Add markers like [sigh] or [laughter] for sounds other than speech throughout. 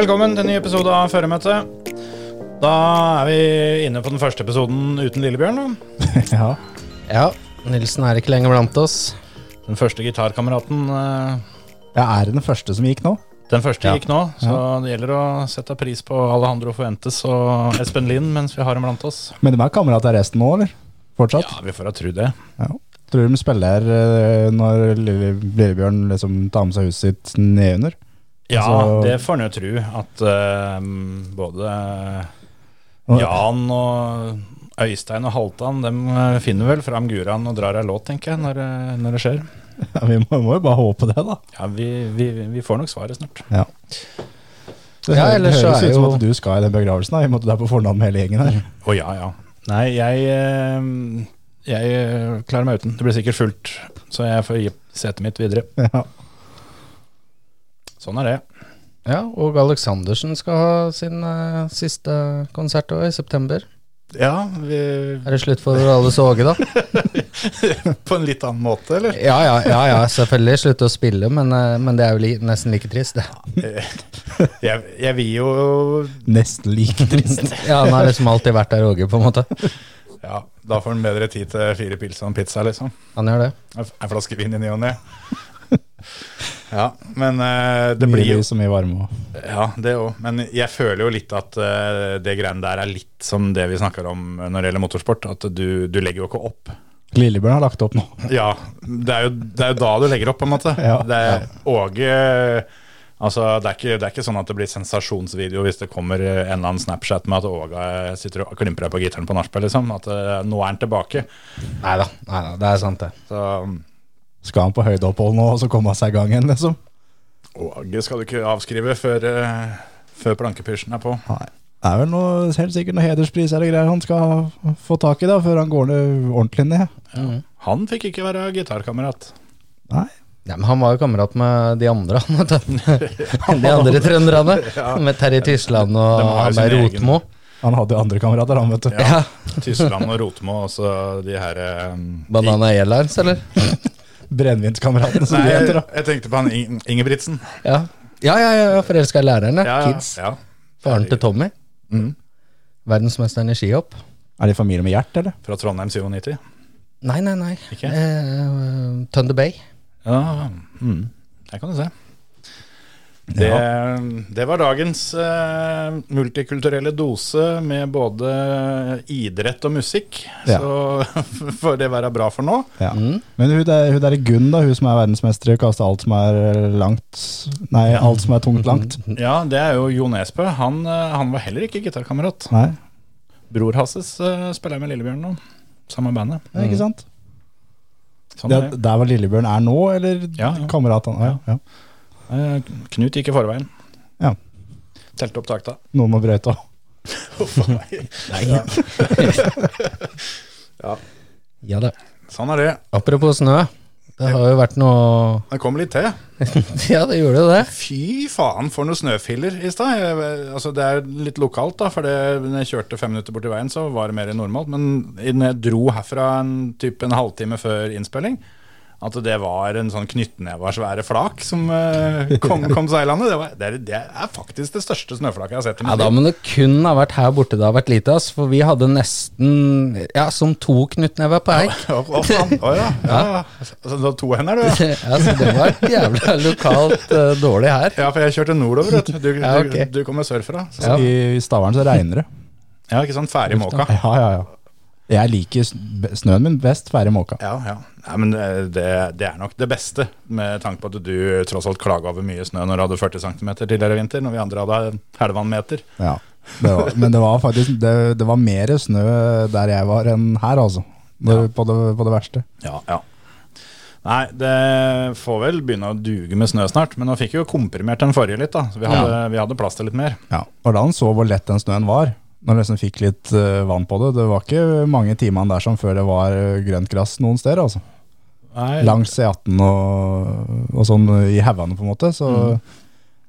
Velkommen til en ny episode av Føremøtet. Da er vi inne på den første episoden uten Lillebjørn. [laughs] Ja. Ja, Nilsen er ikke lenger blant oss. Den første gitarkameraten. eh, ja, er det den første som gikk nå? Den første Ja. gikk nå, så det gjelder å sette pris på Alejandro Fuentes og Espen Lind mens vi har dem blant oss. Men de er kamerater resten nå, eller? Fortsatt? Ja, vi får da tro det. Tror du de spiller eh, når Lillebjørn liksom tar med seg huset sitt nedunder? Ja, Altså- det får en jo tro. At uh, både Jan og Øystein og Haltan de eh, finner vel fram Guran og drar ei låt, tenker jeg, når, eh, når det skjer. [laughs] Ja, vi må, må jo bare håpe det, da. Ja, vi, vi, vi får nok svaret snart. Ja. Det Ja, det høres er ut som jo- at du skal i den begravelsen. da. I måte du er på fornavn med hele gjengen her. Å ja, ja. Nei, jeg, eh, jeg klarer meg uten. Det blir sikkert fullt, så jeg får gi setet mitt videre. Ja. Sånn er det. Ja, og Aleksandersen skal ha sin uh, siste konsert også, i september. Ja, vi, Er det slutt for alle soge, da? [laughs] på en litt annen måte, eller? Ja, ja, ja, ja selvfølgelig slutte å spille, men, uh, men det er jo li nesten like trist, det. [laughs] Jeg, jeg vil jo Nesten like trist. [laughs] Ja, han har liksom alltid vært der, Åge, på en måte. Ja, da får han bedre tid til fire pils og en pizza, liksom. Han gjør det. En flaske vin i ny og ne. Ja, men uh, det blir jo Så mye varme. òg. Ja, det òg. Men jeg føler jo litt at uh, det greiene der er litt som det vi snakker om når det gjelder motorsport. At du, du legger jo ikke opp. Lillebjørn har lagt opp nå. [laughs] Ja, det er jo, det er jo da du legger opp, på en måte. Ja, det er Åge Altså, det er, ikke, det er ikke sånn at det blir sensasjonsvideo hvis det kommer en eller annen Snapchat med at Åga sitter og klimper deg på gitaren på nachspiel, liksom. At eh, nå er han tilbake. Nei da, det er sant, det. Så Skal han på høydeopphold nå og så komme seg i gang igjen, liksom? Åge skal du ikke avskrive før, eh, før plankepysjen er på. Nei. Det er vel noe, helt sikkert noen hederspris eller greier han skal få tak i da, før han går ned ordentlig ned. Ja. Han fikk ikke være gitarkamerat. Nei. Ja, men han var jo kamerat med de andre, han. [laughs] [laughs] De andre trønderne. Med Terje Tysland og med han der egen- Rotmo. Han hadde jo andre kamerater, han, vet du. Ja. Tyskland og Rotmo, og så de her um, Banana Airlines, eller? [laughs] Brennevinskameratene, som Nei, jeg, heter. da. jeg tenkte på han Ing- Ingebrigtsen. Ja, ja, ja, ja forelska i læreren, ja, Kids. ja. Faren til Tommy. Mm. Verdensmesteren i skihopp. Er de familie med Gjert, eller? Fra Trondheim 97. Nei, nei, nei. Ikke? Eh, Thunder Bay. Ja, mm. der kan du se. Det, det var dagens eh, multikulturelle dose med både idrett og musikk. Ja. Så [laughs] får det være bra for nå. Ja. Mm. Men hun der, hun der i Gunn, da, hun som er verdensmester i å kaste alt som er langt Nei, alt som er tungt langt. Ja, det er jo Jo Nesbø. Han, eh, han var heller ikke gitarkamerat. Bror Hasses uh, spiller med Lillebjørn nå. Samme bandet. det er ikke sant? Sånn Det, er der hvor Lillebjørn er nå, eller Ja, ja. kameratene? Ja, ja. Eh, Knut gikk i forveien. Ja. Telte opp takta. Noen må brøyte òg. [laughs] [laughs] Ja. Ja da. Sånn er det. Apropos snø. Det har jo vært noe Det kom litt til. [laughs] Ja, det gjorde det. Fy faen for noen snøfiller i stad. Altså, det er litt lokalt, da, for det, når jeg kjørte fem minutter borti veien, så var det mer enn normalt. Men når jeg dro herfra en, typ en halvtime før innspilling, at det var en sånn knyttneva svære flak som uh, kom, kom seilende. Det, var, det, er, det er faktisk det største snøflaket jeg har sett i Ja, Da må det kun ha vært her borte det har vært lite, ass. For vi hadde nesten ja, som to knyttnever på [laughs] eik. Å, faen. Å, ja. [laughs] ja. Så, du har to hender, du. Ja. [laughs] Ja, så det var jævla lokalt uh, dårlig her. ja, for jeg kjørte nordover, vet du. Du, Ja, okay. du, du kommer sørfra. Så, Ja. I Stavern så regner det. ja, ikke sant. Ferdig måka. Ja, ja, ja. Jeg liker snøen min best ferdig måka. Ja, ja. Nei, men det, det, det er nok det beste, med tanke på at du tross alt klaga over mye snø når du hadde 40 cm tidligere i vinter, når vi andre hadde halvannen meter. Ja. Det var, men det var faktisk det, det var mer snø der jeg var enn her, altså. Ja. på, det, på det verste. Ja, ja. Nei, det får vel begynne å duge med snø snart. Men nå fikk vi jo komprimert den forrige litt, da. Så vi hadde, vi hadde plass til litt mer. Ja, og da han så hvor lett den snøen var, når du liksom fikk litt eh, vann på det, det var ikke mange timene der som før det var eh, grønt gress noen steder, altså. Nei, Langs E18 og, og sånn i haugene, på en måte. Så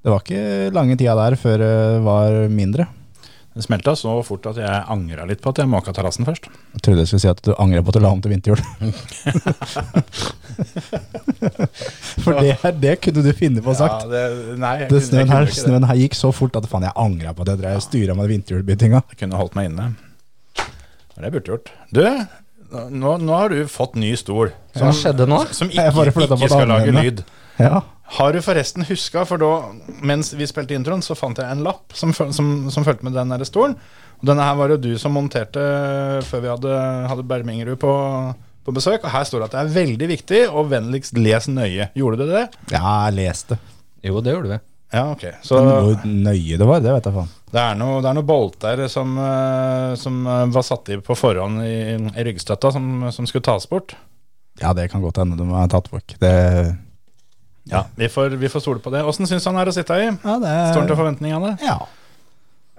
det var ikke lange tida der før det var mindre. Det smelta så fort at jeg angra litt på at jeg måka terrassen først. Jeg trodde jeg skulle si at du angrer på at du la om til vinterhjul. [laughs] For det, her- det kunne du finne på å sagt. Ja, det, nei, jeg det kunne- jeg snøen, kunne her, snøen her gikk så fort at faen, jeg angra på at jeg drev og styra med vinterhjulbyttinga. Jeg kunne holdt meg inne. Det burde jeg gjort. Du, nå, nå har du fått ny stol. Hva skjedde nå? Som ikke, ikke skal lage lyd. Ja. Har du forresten huska, for da, mens vi spilte introen, så fant jeg en lapp som, som, som fulgte med den der stolen. Og denne her var det jo du som monterte før vi hadde, hadde Bermingerud på, på besøk. Og her står det at det er veldig viktig, og vennligst les nøye. Gjorde du det? ja, jeg leste. Jo, det gjorde vi. Ja, ok. Så Men hvor nøye det var, det vet jeg faen. det er noe, det er noe bolter som, eh, som eh, var satt i på forhånd i, i ryggstøtta, som, som skulle tas bort. Ja, det kan godt hende de har tatt bort. Det, Ja, Vi får, vi får stole på det. Åssen syns han er å sitte i? ja, det Står han til forventningene? Ja.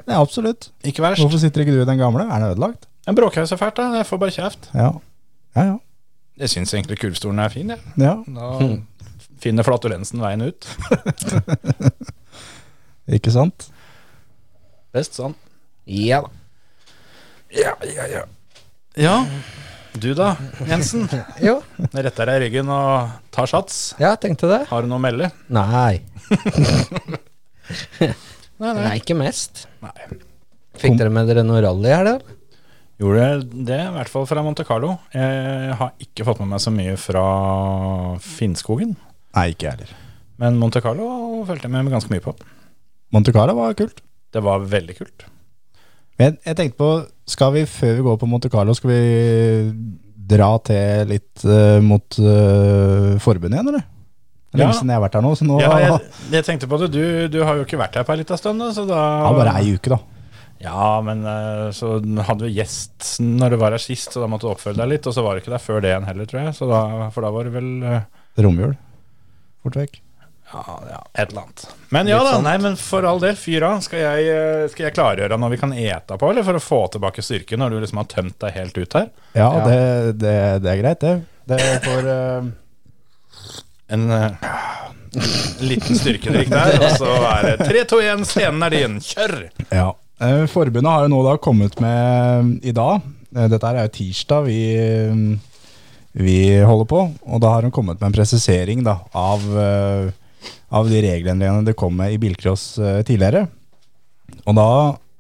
ja, absolutt. Ikke verst. Hvorfor sitter ikke du i den gamle? Er den ødelagt? En jo så fælt, da. Jeg får bare kjeft. Ja. Ja, ja. Jeg syns egentlig kurvstolen er fin, jeg. ja. Da finner flatulensen veien ut. [laughs] Ikke sant? Best sånn. Ja da. Ja, ja, ja. Ja, du da, Jensen. [laughs] Jo, Retter deg i ryggen og tar sats. ja, tenkte det. Har du noe å melde? [laughs] Nei. Nei, Nei, ikke mest. Nei. Fikk dere med dere noe rally her, da? Gjorde det, i hvert fall fra Monte Carlo. Jeg har ikke fått med meg så mye fra Finnskogen. Nei, ikke jeg heller. Men Monte Carlo fulgte jeg med ganske mye på. Monte Carlo var kult. Det var veldig kult. Men jeg tenkte på, skal vi før vi går på Monte Carlo, skal vi dra til litt uh, mot uh, forbundet igjen, eller? Er Ja. lenge siden jeg har vært her nå, så nå Ja, jeg, jeg tenkte på det. Du, du har jo ikke vært her på ei lita stund, så da Ja, bare ei uke, da. Ja, men eh, så hadde vi gjest når du var her sist, så da måtte du oppføre deg litt. Og så var du ikke der før det igjen heller, tror jeg. Så da, for da var det vel uh, Romjul. Fort vekk. Ja, ja, et eller annet. Men ja da, sånn. nei, men for all del, fyr av. Skal jeg, eh, skal jeg klargjøre når vi kan ete på, eller for å få tilbake styrken når du liksom har tømt deg helt ut her? Ja, Ja. Det, det, det er greit, det. Det får uh... En uh, liten styrkedrikk der, og så er det 3, 2, 1, scenen er din, kjør! Ja. Eh, Forbundet har jo nå da kommet med i dag. eh, Dette er jo tirsdag vi, vi holder på, og da har hun kommet med en presisering da, av, eh, av de regelendringene det kom med i bilcross eh, tidligere. Og da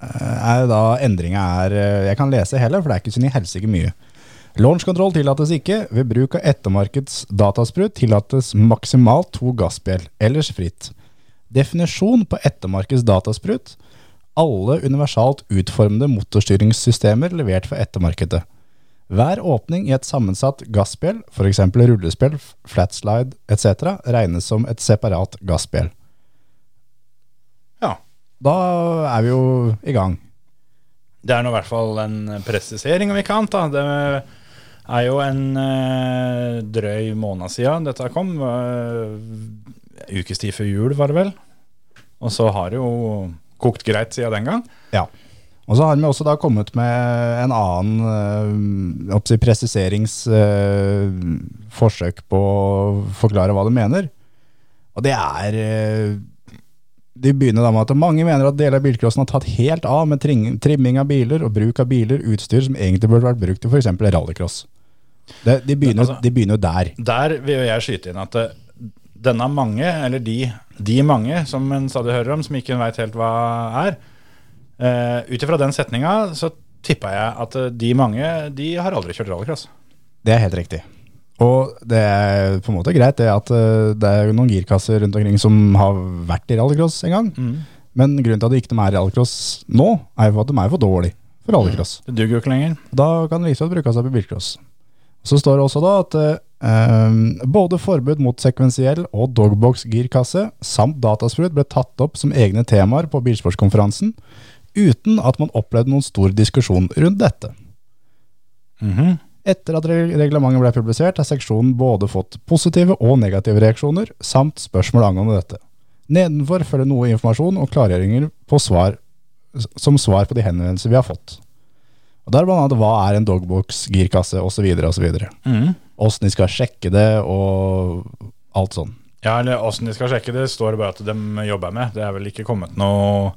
eh, er da endringa er eh, Jeg kan lese hele, for det er ikke så helsike mye. Launchkontroll tillates ikke. Ved bruk av ettermarkeds datasprut tillates maksimalt to gassbjell, ellers fritt. Definisjon på ettermarkeds datasprut. Alle universalt utformede motorstyringssystemer levert for ettermarkedet. Hver åpning i et sammensatt gasspill, f.eks. rullespill, flatslide etc., regnes som et separat gasspill. Ja. Da er vi jo i gang. Det er nå i hvert fall en presisering om ikke annet. Da. Det er jo en eh, drøy måned siden dette kom. Uh, ukes tid før jul, var det vel. Og så har det jo kokt greit siden den gang. Ja. Og så har vi også da kommet med en annen øh, presiseringsforsøk presiseringsforsøk på å forklare hva de mener. Og det er øh, De begynner da med at mange mener at deler av bilcrossen har tatt helt av med tring, trimming av biler og bruk av biler, utstyr som egentlig burde vært brukt til f.eks. rallycross. Det, de, begynner, Altså- de begynner der. Der vil jeg skyte inn at eh, denne mange, eller de, de mange som en stadig hører om, som ikke veit helt hva er uh, Ut ifra den setninga så tippa jeg at eh, de mange, de har aldri kjørt rallycross. Det er helt riktig. Og det er på en måte greit det at øh, det er noen girkasser rundt omkring som har vært i rallycross en gang. Men grunnen til at de ikke er i rallycross nå, er jo at de er for dårlige for rallycross. Det duger jo ikke lenger. Da kan det liksom bruke seg på bilcross. Så står det også da at øh, både forbud mot sekvensiell og dogbox-girkasse samt datasprut ble tatt opp som egne temaer på bilsportskonferansen, uten at man opplevde noen stor diskusjon rundt dette. Mhm. Etter at reglementet ble publisert, har seksjonen både fått positive og negative reaksjoner, samt spørsmål angående dette. Nedenfor følger noe informasjon og klargjøringer på svar, som svar på de henvendelser vi har fått. Og Der blant annet hva er en dogbox, girkasse osv. osv. Mm. Åssen de skal sjekke det og alt sånn. Ja, eller åssen de skal sjekke det, står det bare at de jobber med. Det er vel ikke kommet noe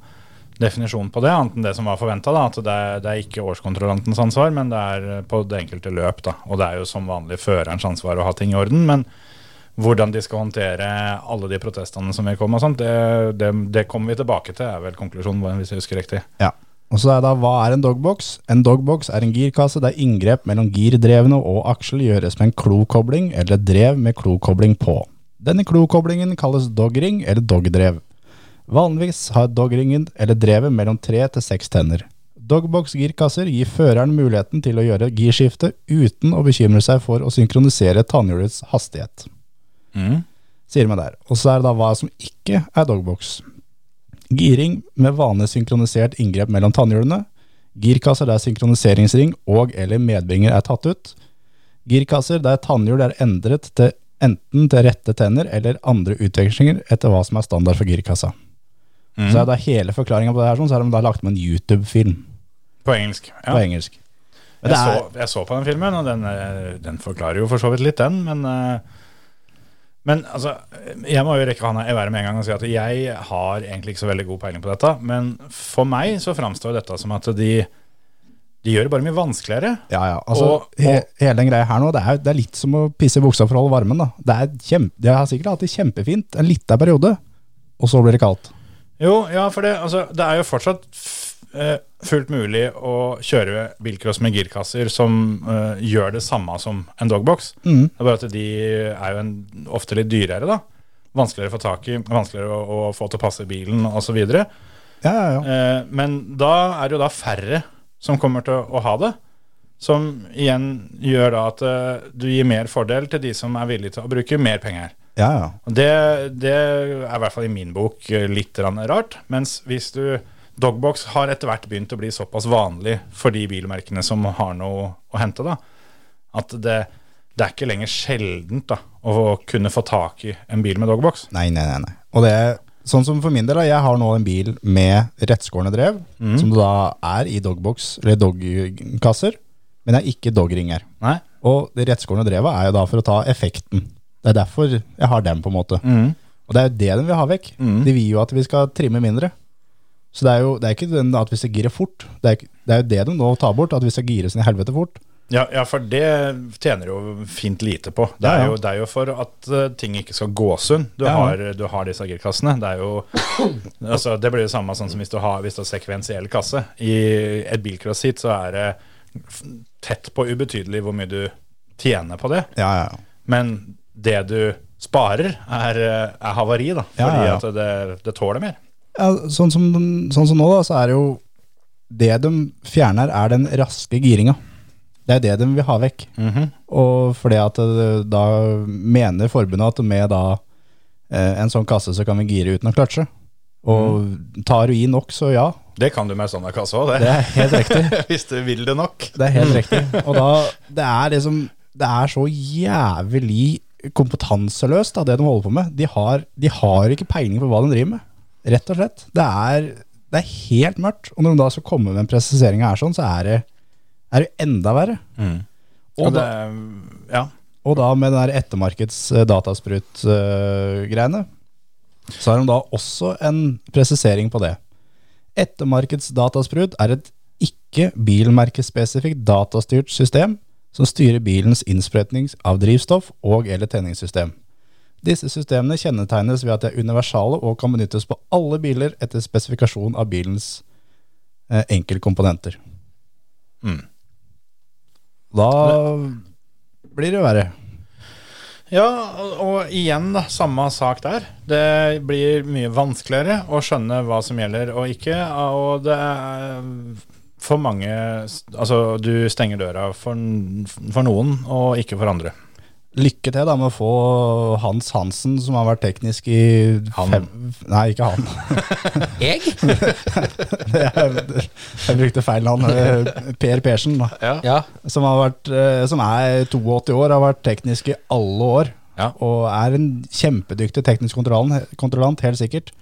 definisjon på det, annet enn det som var forventa. At det er, det er ikke årskontrollantens ansvar, men det er på det enkelte løp. da. Og det er jo som vanlig førerens ansvar å ha ting i orden. Men hvordan de skal håndtere alle de protestene som vil komme, det, det, det kommer vi tilbake til, er vel konklusjonen, hvis jeg husker riktig. Ja. Og så er da, Hva er en dogbox? En dogbox er en girkasse der inngrep mellom girdrevene og aksel gjøres med en klokobling eller drev med klokobling på. Denne klokoblingen kalles dogring eller dogdrev. Vanligvis har dogringen eller drevet mellom tre til seks tenner. Dogbox-girkasser gir føreren muligheten til å gjøre girskifte uten å bekymre seg for å synkronisere tannhjulets hastighet. Sier man der. Og så er det da hva som ikke er dogbox. Giring med vanlig synkronisert inngrep mellom tannhjulene. Girkasser der synkroniseringsring og eller medbringer er tatt ut. Girkasser der tannhjul er endret til enten til rette tenner eller andre utvekslinger etter hva som er standard for girkassa. Så er det hele forklaringa på det her, sånn, så har de da lagt med en YouTube-film På engelsk. Ja. på engelsk. Jeg, er, så, jeg så på den filmen, og den, eh, den forklarer jo for så vidt litt, den. Men, eh, men altså, jeg må jo rekke hånda i været med en gang og si at jeg har egentlig ikke så veldig god peiling på dette. Men for meg så framstår dette som at de, de gjør det bare mye vanskeligere. ja, ja. Altså, Og- og- he, hele den greia her nå, det er, det er litt som å pisse i buksa for å holde varmen. da. Det er kjempe, De har sikkert hatt det kjempefint en liten periode, og så blir det kaldt. Jo, ja, for det, altså, det er jo fortsatt eh, fullt mulig å kjøre bilcross med girkasser som eh, gjør det samme som en dogbox. Mm. Det er bare at de er jo en, ofte litt dyrere, da. Vanskeligere å få tak i, vanskeligere å, å få til å passe bilen osv. Ja, ja, ja. Eh, men da er det jo da færre som kommer til å ha det. Som igjen gjør da at eh, du gir mer fordel til de som er villige til å bruke mer penger. Ja, ja. Det, det er i hvert fall i min bok eh, litt rart. Mens hvis du Dogbox har etter hvert begynt å bli såpass vanlig for de bilmerkene som har noe å hente, da, at det, det er ikke lenger sjeldent da, å kunne få tak i en bil med dogbox. Nei, nei, nei. Og det er sånn som for min del, da, jeg har nå en bil med rettskårne drev, som da er i dogbox, eller dogkasser, men det er ikke dogringer. Nei? Og det rettskårne drevet er jo da for å ta effekten. Det er derfor jeg har dem, på en måte. Og det er jo det de vil ha vekk. De vil jo at vi skal trimme mindre. Så det er jo det er ikke den at vi skal gire fort. Det er, det er jo det de nå tar bort, at vi skal gire sin i helvete fort. Ja, ja, for det tjener jo fint lite på. Det er ja. jo, det er jo for at eh, ting ikke skal gå sunn. Du, du har disse girkassene. Det er jo [coughs] altså, Det blir det samme sånn som hvis du har, hvis du har sekvensiell kasse. I et bilcross-heat så er det tett på ubetydelig hvor mye du tjener på det. Ja, ja, ja. Men det du sparer, er, eh, er havari, da. Fordi ja, ja. at det, det tåler mer. Ja, sånn, som, sånn som nå, da, så er det jo Det de fjerner, er den raske giringa. Det er det de vil ha vekk. Og fordi at da mener forbundet at med da eh, en sånn kasse så kan vi gire uten å kløtsje. Og tar du i nok, så ja. Det kan du med standardkasse òg, Det det. er helt riktig. [laughs] hvis du vil det nok. Det er helt riktig. Og da Det er liksom Det er så jævlig kompetanseløst, da, det de holder på med. De har, de har ikke peiling på hva de driver med. Rett og slett. Det er, det er helt mørkt. Og når de da skal komme med en presisering her sånn, så er det, er det enda verre. Og Og det, da, ja. og da med den der ettermarkeds eh, datasprut-greiene, så har de da også en presisering på det. Ettermarkeds datasprut er et ikke bilmerkespesifikt datastyrt system som styrer bilens innsprøytning av drivstoff og eller tenningssystem. Disse systemene kjennetegnes ved at de er universale og kan benyttes på alle biler etter spesifikasjon av bilens eh, enkeltkomponenter. Mm. Da blir det verre. Ja, og igjen da, samme sak der. Det blir mye vanskeligere å skjønne hva som gjelder og ikke. Og det er for mange Altså, du stenger døra for, for noen, og ikke for andre. lykke til da med å få Hans Hansen, som har vært teknisk i Han. fem Nei, ikke han. [laughs] Jeg? [laughs] jeg, jeg brukte feil navn. Eh, Per Persen, da. Ja. Som, har vært, eh, som er 82 år, har vært teknisk i alle år. Ja. Og er en kjempedyktig teknisk kontrollant, kontrollant helt sikkert.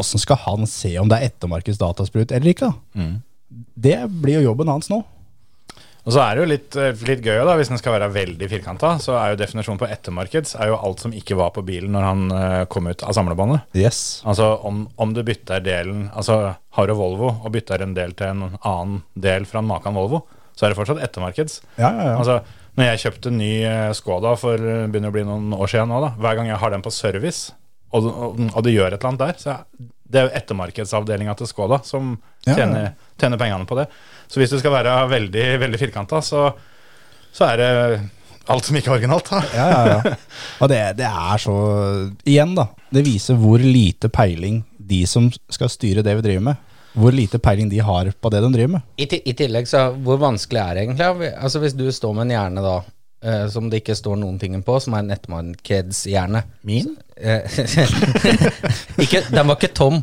Åssen skal han se om det er ettermarkeds datasprut eller ikke? da? Det blir jo jobben hans nå. Og så er det jo litt, eh, litt gøy, da, hvis den skal være veldig firkanta, så er jo definisjonen på ettermarkeds er jo alt som ikke var på bilen når han eh, kom ut av samlebåndet. Yes. Altså om, om du bytter delen Altså har du Volvo og bytter en del til en annen del fra en maken Volvo, så er det fortsatt ettermarkeds. Ja, ja, ja. Altså, når jeg kjøpte ny eh, Skoda for begynner å bli noen år siden nå, da, hver gang jeg har den på service, og, og, og det gjør et eller annet der, så det er jo ettermarkedsavdelinga til Skoda som tjener, tjener pengene på det. Så hvis du skal være veldig, veldig firkanta, så, så er det alt som ikke er originalt. Da. Ja, ja, ja. Og det, det er så Igjen, da. Det viser hvor lite peiling de som skal styre det vi driver med, hvor lite peiling de har på det de driver med. I, I tillegg, så hvor vanskelig er det egentlig? Altså Hvis du står med en hjerne da, eh, som det ikke står noen ting på, som er en nettmarkedshjerne Min? Eh, [laughs] ikke, Den var ikke tom.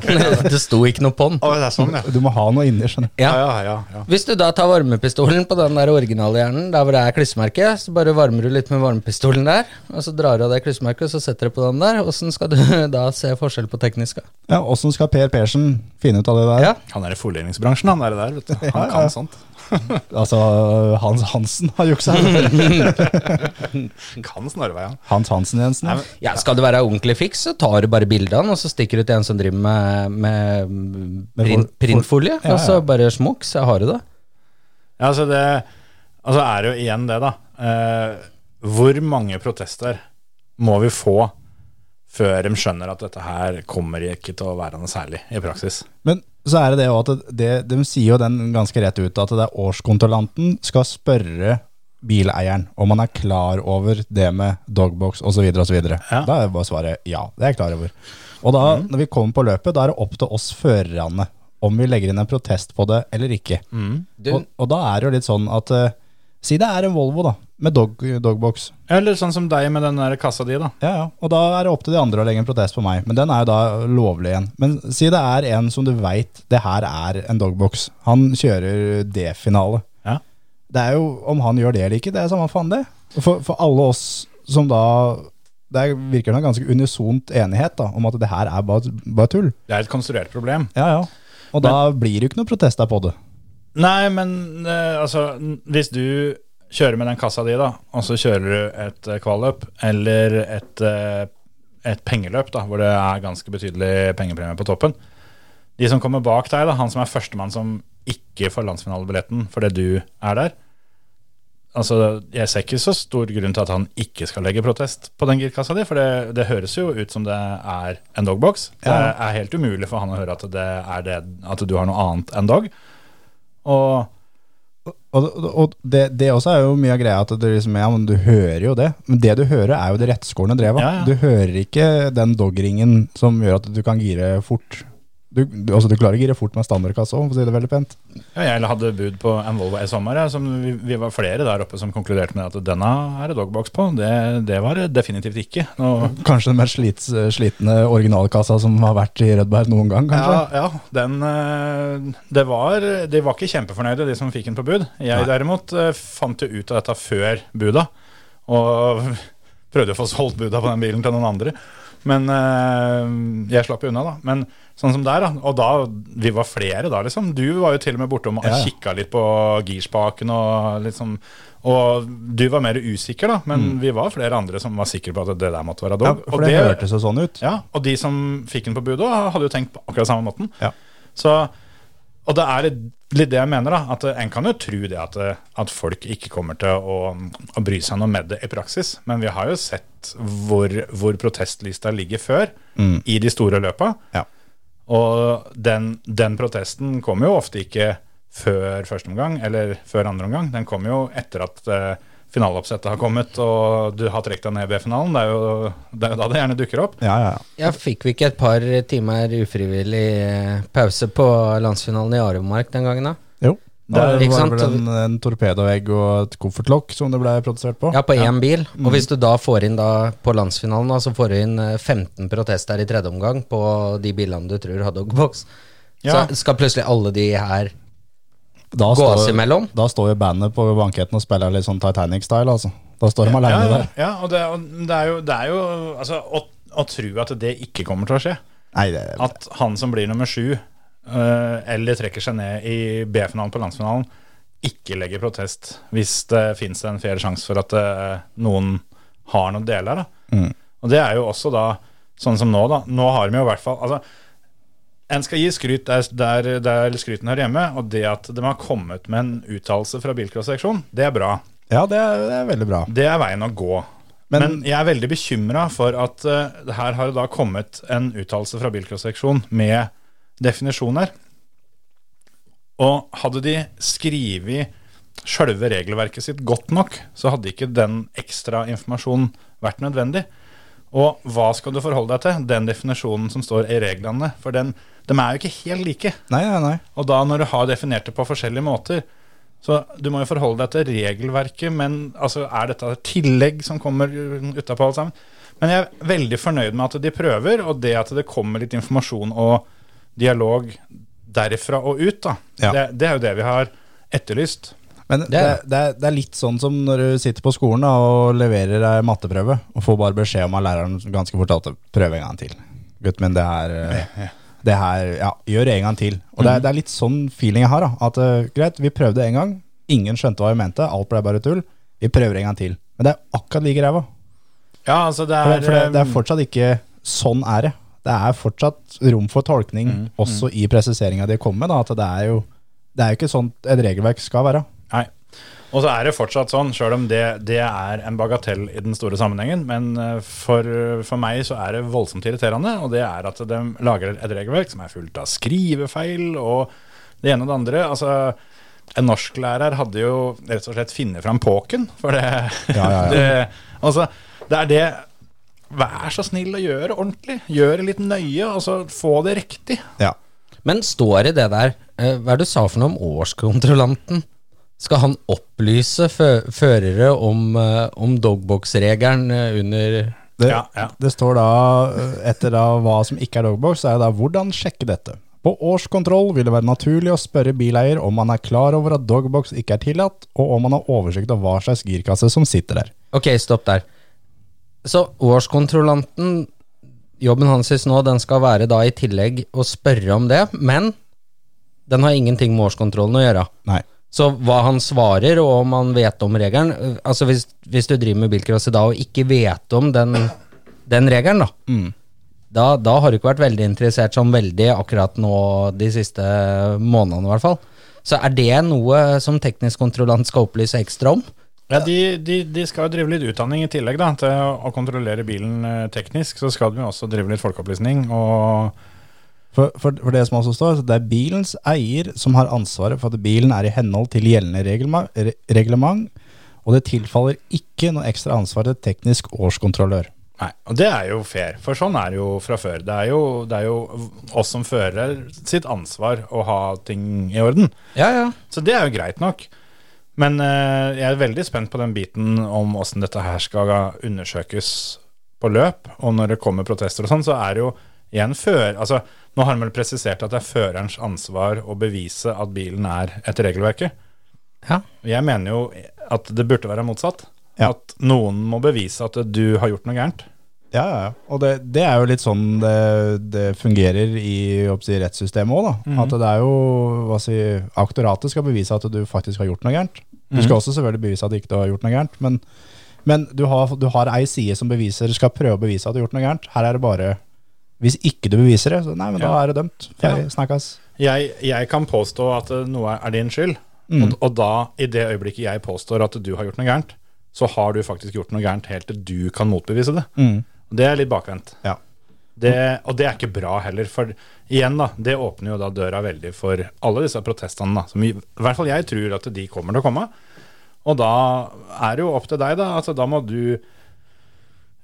[laughs] det sto ikke noe på den. Å, det er sånn, ja. Du må ha noe inni, skjønner du. Ja. Ja, ja, ja, Hvis du da tar varmepistolen på den der originale hjernen, der hvor det er klissemerke, så bare varmer du litt med varmepistolen der, og så drar du av det klissemerket, og så setter du på den der. Åssen skal du [laughs] da se forskjell på teknisk? Ja, Åssen skal Per Persen finne ut av det der? Ja. Han er i fordelingsbransjen, han er der. Vet du. Han Ja, ja. kan sånt. [laughs] Altså, Hans Hansen har juksa. [laughs] Kan snarvei, han. Hans Hansen Jensen. Nei, Ja. men, Ja, Skal det være ordentlig fiks, så tar du bare bildene, og så stikker du til en som driver med, med Med print, printfolie, Ja, og så bare smokk, så har du det. ja, altså det Altså er det jo igjen det, da. Eh, hvor mange protester må vi få før de skjønner at dette her kommer ikke til å være noe særlig i praksis? Men så er det det òg at det, de sier jo den ganske rett ut, at det er årskontrollanten skal spørre bileieren om han er klar over det med dogbox osv. osv. Ja. Da er bare svaret ja, det er jeg klar over. Og da, når vi kommer på løpet, da er det opp til oss førerne om vi legger inn en protest på det eller ikke. Du, Og, og da er det jo litt sånn at eh, Si det er en Volvo, da, med dog, dogbox. Eller sånn som deg med den der kassa di, da. Ja, ja. Og da er det opp til de andre å legge en protest på meg. Men den er jo da lovlig igjen. Men si det er en som du veit det her er en dogbox. Han kjører D-finale. Ja. Det er jo om han gjør det eller ikke, det er samme faen det. For, for alle oss som da Det er- virker som en ganske unisont enighet da, om at det her er bare, bare tull. Det er et konstruert problem. Ja, ja. Og da blir det jo ikke noe protester på det. Nei, men eh, altså Hvis du kjører med den kassa di, da, og så kjører du et eh, kvalløp eller et, eh, et pengeløp, da, hvor det er ganske betydelig pengepremie på toppen De som kommer bak deg, da, han som er førstemann som ikke får landsfinalebilletten fordi du er der Altså, Jeg ser ikke så stor grunn til at han ikke skal legge protest på den girkassa di, for det, det høres jo ut som det er en dogbox. Det er helt umulig for han å høre at, det er det, at du har noe annet enn dog. Og Og, og det, det også er jo mye av greia at du, liksom, ja, men du hører jo det. Men det du hører, er jo det rettskårne drevet. Ja, ja. Du hører ikke den dogringen som gjør at du kan gire fort. Du, du, altså, du klarer å gire fort med standardkasse òg, for å si det veldig pent. Ja, jeg hadde bud på en Volvo i sommer. vi, vi var flere der oppe som konkluderte med at denne er det dogbox på. Det, det var det definitivt ikke. Nå, Kanskje den mest slit, slitne originalkassa som har vært i Rødberg noen gang, kanskje. ja, ja, den eh, det var, De var ikke kjempefornøyde, de som fikk den på bud. Jeg Nei. derimot eh, fant jo ut av dette før buda, og prøvde å få solgt buda på den bilen til noen andre. Men eh, jeg slapp jo unna, da. Men sånn som der, da. Og da, vi var flere da, liksom. Du var jo til og med bortom og Ja, kikka litt på girspaken og liksom Og du var mer usikker, da, men vi var flere andre som var sikre på at det der måtte være dog. Ja, for det, hørtes jo sånn ut. Ja, og de som fikk den på budet, hadde jo tenkt på akkurat samme måten. Ja. Så, og det er litt, det jeg mener, da. At en kan jo tro det at, at folk ikke kommer til å, å bry seg noe med det i praksis. Men vi har jo sett hvor, hvor protestlista ligger før, i de store løpa. Ja. Og den, den protesten kommer jo ofte ikke før første omgang, eller før andre omgang. Den kommer jo etter at eh, finaleoppsettet har kommet, og du har trukket deg ned i B-finalen. Det, er jo- det er jo da det gjerne dukker opp. Ja, ja, ja. ja, fikk vi ikke et par timer ufrivillig eh, pause på landsfinalen i Aremark den gangen, da? Jo. det Ja, ikke var sant? vel en, en torpedoegg og et koffertlokk som det ble produsert på. Ja, på én bil. Mm. Og hvis du da får inn da på landsfinalen, da, så får du inn eh, 15 protester i tredje omgang på de bilene du tror har dogbox. Ja. Så skal plutselig alle de her Da gå oss imellom? da står jo bandet på banketten og spiller litt sånn Titanic-style, altså. Da står de ja, ja, der. ja, og det, og det er jo, det er jo altså, å, å tro at det ikke kommer til å skje. Nei, det, At han som blir nummer sju, øh, eller trekker seg ned i B-finalen på landsfinalen, ikke legger protest hvis det fins en fair sjanse for at øh, noen har noen deler. Da. Mm. Og det er jo også da sånn som nå, da. Nå har de jo i hvert fall altså, En skal gi skryt der, der, der skryten hører hjemme, og det at de har kommet med en uttalelse fra bilcross-seksjonen, det er bra. ja, det er, det er veldig bra. Det er veien å gå. Men- Men, jeg er veldig bekymra for at uh, her har det da kommet en uttalelse fra bilcross-seksjon med definisjoner. Og hadde de skrevet sjølve regelverket sitt godt nok, så hadde ikke den ekstra informasjonen vært nødvendig. Og hva skal du forholde deg til? Den definisjonen som står i reglene. For den, de er jo ikke helt like. Nei, nei, nei. Og da når du har definert det på forskjellige måter, så du må jo forholde deg til regelverket, men altså, er dette et tillegg som kommer utapå alt sammen? Men jeg er veldig fornøyd med at de prøver, og det at det kommer litt informasjon og dialog derfra og ut, da. Ja. Det, det er jo det vi har etterlyst. Men det, Det er- er, det er litt sånn som når du sitter på skolen da, og leverer ei matteprøve, og får bare beskjed om av læreren ganske fort at prøv en gang til. Gutten min, det her, eh, det her Ja, gjør en gang til. Og det, er, det er litt sånn feeling jeg har. da At uh, greit, vi prøvde en gang. Ingen skjønte hva vi mente. Alt ble bare tull. Vi prøver en gang til. Men det er akkurat like ræva. Ja, altså det er, det, for det, det er um, fortsatt ikke Sånn er det. Det er fortsatt rom for tolkning, også i presiseringa de kommer med. Da, at det er jo Det er jo ikke sånn et regelverk skal være. Nei. Og så er det fortsatt sånn, sjøl om det, det er en bagatell i den store sammenhengen, men eh, for, for meg så er det voldsomt irriterende, og det er at de lager et regelverk som er fullt av skrivefeil og det ene og det andre. Altså, en norsklærer hadde jo rett og slett funnet fram påken, for det, Ja, ja, ja. [laughs] det Altså, det er det Vær så snill å gjøre ordentlig. Gjør det litt nøye, og så få det riktig. Ja. Men står det det der eh, Hva er det du sa for noe om årskontrollanten? Skal han opplyse fø førere om, eh, om dogbox-regelen eh, under Det, Ja, ja. det står da, eh, etter da hva som ikke er dogbox, er det da hvordan sjekke dette. På årskontroll vil det være naturlig å spørre bileier om han er klar over at dogbox ikke er tillatt, og om han har oversikt over hva slags girkasse som sitter der. Ok, stopp der. Så årskontrollanten, jobben hans nå, den skal være da i tillegg å spørre om det, men den har ingenting med årskontrollen å gjøre. Nei. Så hva han svarer, og om han vet om regelen øh, Altså hvis, hvis du driver med bilcross i dag og ikke vet om den, den regelen, da, da Da har du ikke vært veldig interessert sånn veldig akkurat nå de siste månedene, i hvert fall. Så er det noe som teknisk kontrollant skal opplyse ekstra om? Ja, de, de, de skal jo drive litt utdanning i tillegg da, til å, å kontrollere bilen eh, teknisk. Så skal de jo også drive litt folkeopplysning. Og For, for, for det som også står, så det er bilens eier som har ansvaret for at bilen er i henhold til gjeldende reglement, og det tilfaller ikke noe ekstra ansvar til teknisk årskontrollør. Nei, og det er jo fair, for sånn er det jo fra før. Det er jo, det er jo oss som fører sitt ansvar å ha ting i orden. Ja, ja. Så det er jo greit nok. Men eh, jeg er veldig spent på den biten om åssen dette her skal undersøkes på løp. Og når det kommer protester og sånn, så er det jo igjen før Altså, nå har han vel presisert at det er førerens ansvar å bevise at bilen er etter regelverket. ja. Jeg mener jo at det burde være motsatt. Ja. At noen må bevise at du har gjort noe gærent. Ja, ja, ja. Og det, det er jo litt sånn det, det fungerer i si, rettssystemet òg, da. At det er jo si, Aktoratet skal bevise at du faktisk har gjort noe gærent. Du skal også selvfølgelig bevise at du ikke har gjort noe gærent, men, men du, har, du har ei side som beviser, skal prøve å bevise at du har gjort noe gærent. Her er det bare Hvis ikke du beviser det, så nei, men da er det dømt. Ferdig, snakkes. Jeg, jeg kan påstå at eh, noe er din skyld, Mm. og, og da, i det øyeblikket jeg påstår at du har gjort noe gærent, så har du faktisk gjort noe gærent helt til du kan motbevise det. Mm. Det er litt bakvendt. Ja. Det, og det er ikke bra heller, for igjen da, det åpner jo da døra veldig for alle disse protestene, da, som i, i hvert fall jeg tror at de kommer til å komme. Og da er det jo opp til deg, da. Altså, da må du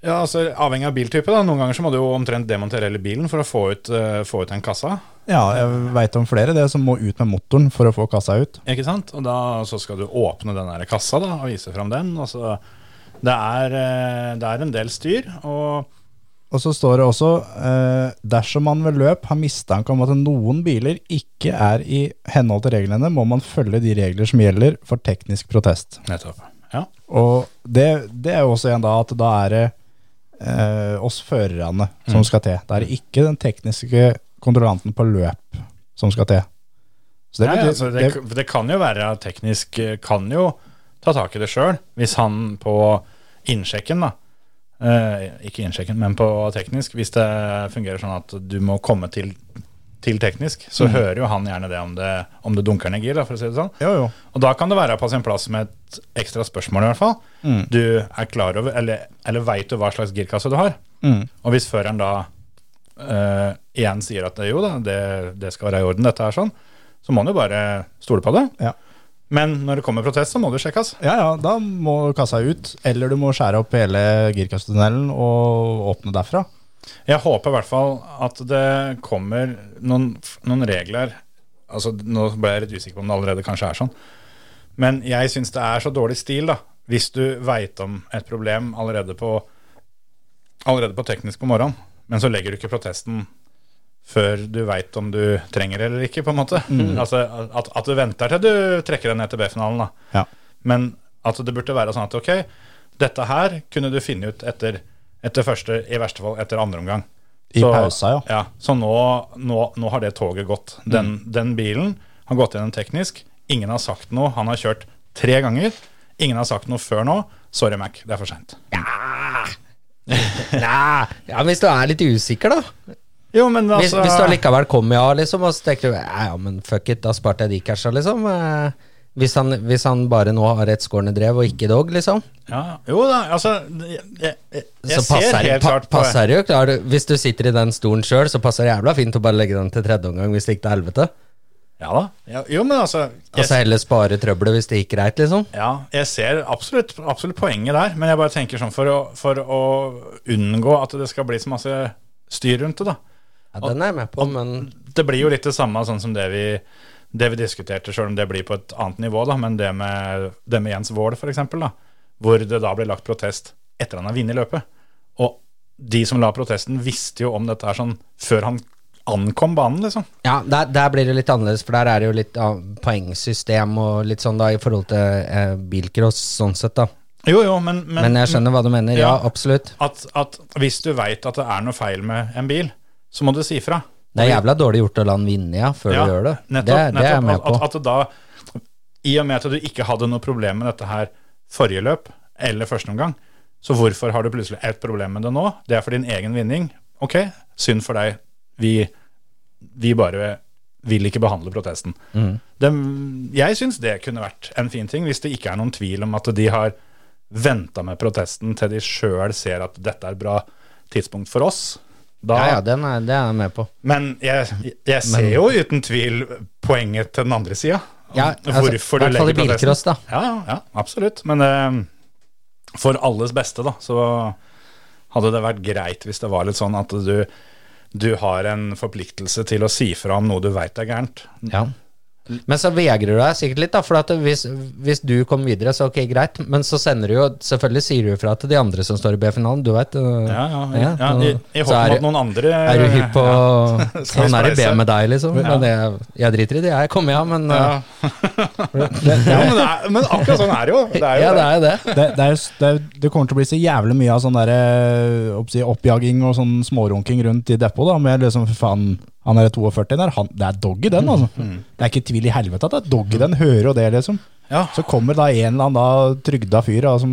Ja, altså Avhengig av biltype. da Noen ganger så må du jo omtrent demontere hele bilen for å få ut, uh, få ut den kassa. Ja, jeg veit om flere det som må ut med motoren for å få kassa ut. Ikke sant? Og da så skal du åpne den der kassa da og vise fram den. Og så, det, er, uh, det er en del styr. Og Og så står det også eh, dersom man ved løp har mistanke om at noen biler ikke er i henhold til reglene, må man følge de regler som gjelder for teknisk protest. nettopp. Ja. Og det, det er jo også en da at da er det eh, oss førerne som skal til. Det er ikke den tekniske kontrollanten på løp som skal til. Så det ja, betyr, altså, det, det, det kan jo være teknisk eh, kan jo ta tak i det sjøl, hvis han på innsjekken, da eh, Ikke innsjekken, men på teknisk, hvis det fungerer sånn at du må komme til, til teknisk, så Mm. hører jo han gjerne det om det, om det dunker ned gir, for å si det sånn. jo, jo. Og da kan det være på sin plass med et ekstra spørsmål, i hvert fall. Mm. Du er klar over, eller, eller veit du hva slags girkasse du har? Mm. Og hvis føreren da eh, igjen sier at jo da, det, det skal være i orden, dette er sånn, så må han jo bare stole på det. Ja. Men når det kommer protest, så må det sjekkes. Ja, ja, da må kassa ut, eller du må skjære opp hele girkassetunnelen og åpne derfra. Jeg håper i hvert fall at det kommer noen, noen regler Altså, Nå ble jeg litt usikker på om det allerede kanskje er sånn. Men jeg syns det er så dårlig stil, da. Hvis du veit om et problem allerede på, allerede på teknisk på morgenen, men så legger du ikke protesten før du veit om du trenger eller ikke, på en måte. Altså at, at du venter til du trekker deg ned til B-finalen, da. Ja. Men at det burde være sånn at ok, dette her kunne du finne ut etter, etter første, i verste fall etter andre omgang. I pausa, ja. ja. Så nå, nå, nå har det toget gått. Den, den bilen har gått gjennom teknisk. Ingen har sagt noe. Han har kjørt tre ganger. Ingen har sagt noe før nå. Sorry, Mac, det er for seint. Ja. ja, hvis du er litt usikker, da. Jo, men Hvis, altså hvis du allikevel kommer ja, liksom, og så tenker du ja, ja, men fuck it, da sparte jeg de casha, liksom. Eh, hvis, han, hvis han bare nå har rettskårende drev og ikke dog, liksom. ja, Jo da, altså Jeg, jeg, jeg, så passer, ser helt pa, klart på passer jo klar, Hvis du sitter i den stolen sjøl, så passer det jævla fint å bare legge den til tredje omgang hvis det gikk til helvete. Ja da. Ja, jo, men altså jeg, Altså heller spare trøbbelet hvis det gikk greit, liksom. Ja, jeg ser absolutt, absolutt poenget der, men jeg bare tenker sånn for å, for å unngå at det skal bli så masse styr rundt det, da. Ja, den er jeg med på, men Det blir jo litt det samme sånn som det vi, det vi diskuterte, selv om det blir på et annet nivå, da, men det med, det med Jens Wold, eksempel, hvor det da ble lagt protest etter han har vunnet løpet. Og de som la protesten, visste jo om dette her sånn før han ankom banen, liksom. Ja, der, der blir det litt annerledes, for der er det jo litt ja, poengsystem og litt sånn da i forhold til eh, bilcross, sånn sett, da. Jo, jo, men, men, Men jeg skjønner hva du mener. Ja, Ja. absolutt. at, at hvis du veit at det er noe feil med en bil, så må du si fra. Det er jævla dårlig gjort å la han vinne, ja, før Ja, du gjør det. Nettopp, det, det er jeg med på. At, at, at da, I og med at du ikke hadde noe problem med dette her forrige løp, eller første omgang, så hvorfor har du plutselig et problem med det nå? Det er for din egen vinning. Ok, synd for deg. Vi, vi bare vil ikke behandle protesten. Mm. Det, jeg syns det kunne vært en fin ting, hvis det ikke er noen tvil om at de har venta med protesten til de sjøl ser at dette er et bra tidspunkt for oss. Da, Ja, ja, den er, det er jeg med på. men jeg, jeg ser Men- jo uten tvil poenget til den andre sida. Ja, altså, Hvorfor du legger bilcross, da. Ja, ja, absolutt. Men eh, for alles beste, da, så hadde det vært greit hvis det var litt sånn at du, du har en forpliktelse til å si fra om noe du veit er gærent. Ja. Men så vegrer du deg sikkert litt, da. For at hvis, hvis du kommer videre, så ok, greit. Men så sender du jo Selvfølgelig sier du ifra til de andre som står i B-finalen, du veit. Ja, ja, ja, ja, I, i så håp er, om at noen andre er du hypp på Sånn Han er i B med deg, liksom. Men det, jeg driter i det, jeg kommer, ja, men ja. uh, [laughs] ja, men, er, men akkurat sånn er det jo. Det er jo Ja, det det. er jo det. Det, det, er, det, er, det kommer til å bli så jævlig mye av sånn der, eh, oppjaging og sånn smårunking rundt i depot. da, med liksom, for faen, Han er 42 der, han, det er dog i den, altså. Det er ikke tvil i helvete at det er dog i den, hører jo det, liksom. Ja. Så kommer da en eller annen da trygda fyr da, som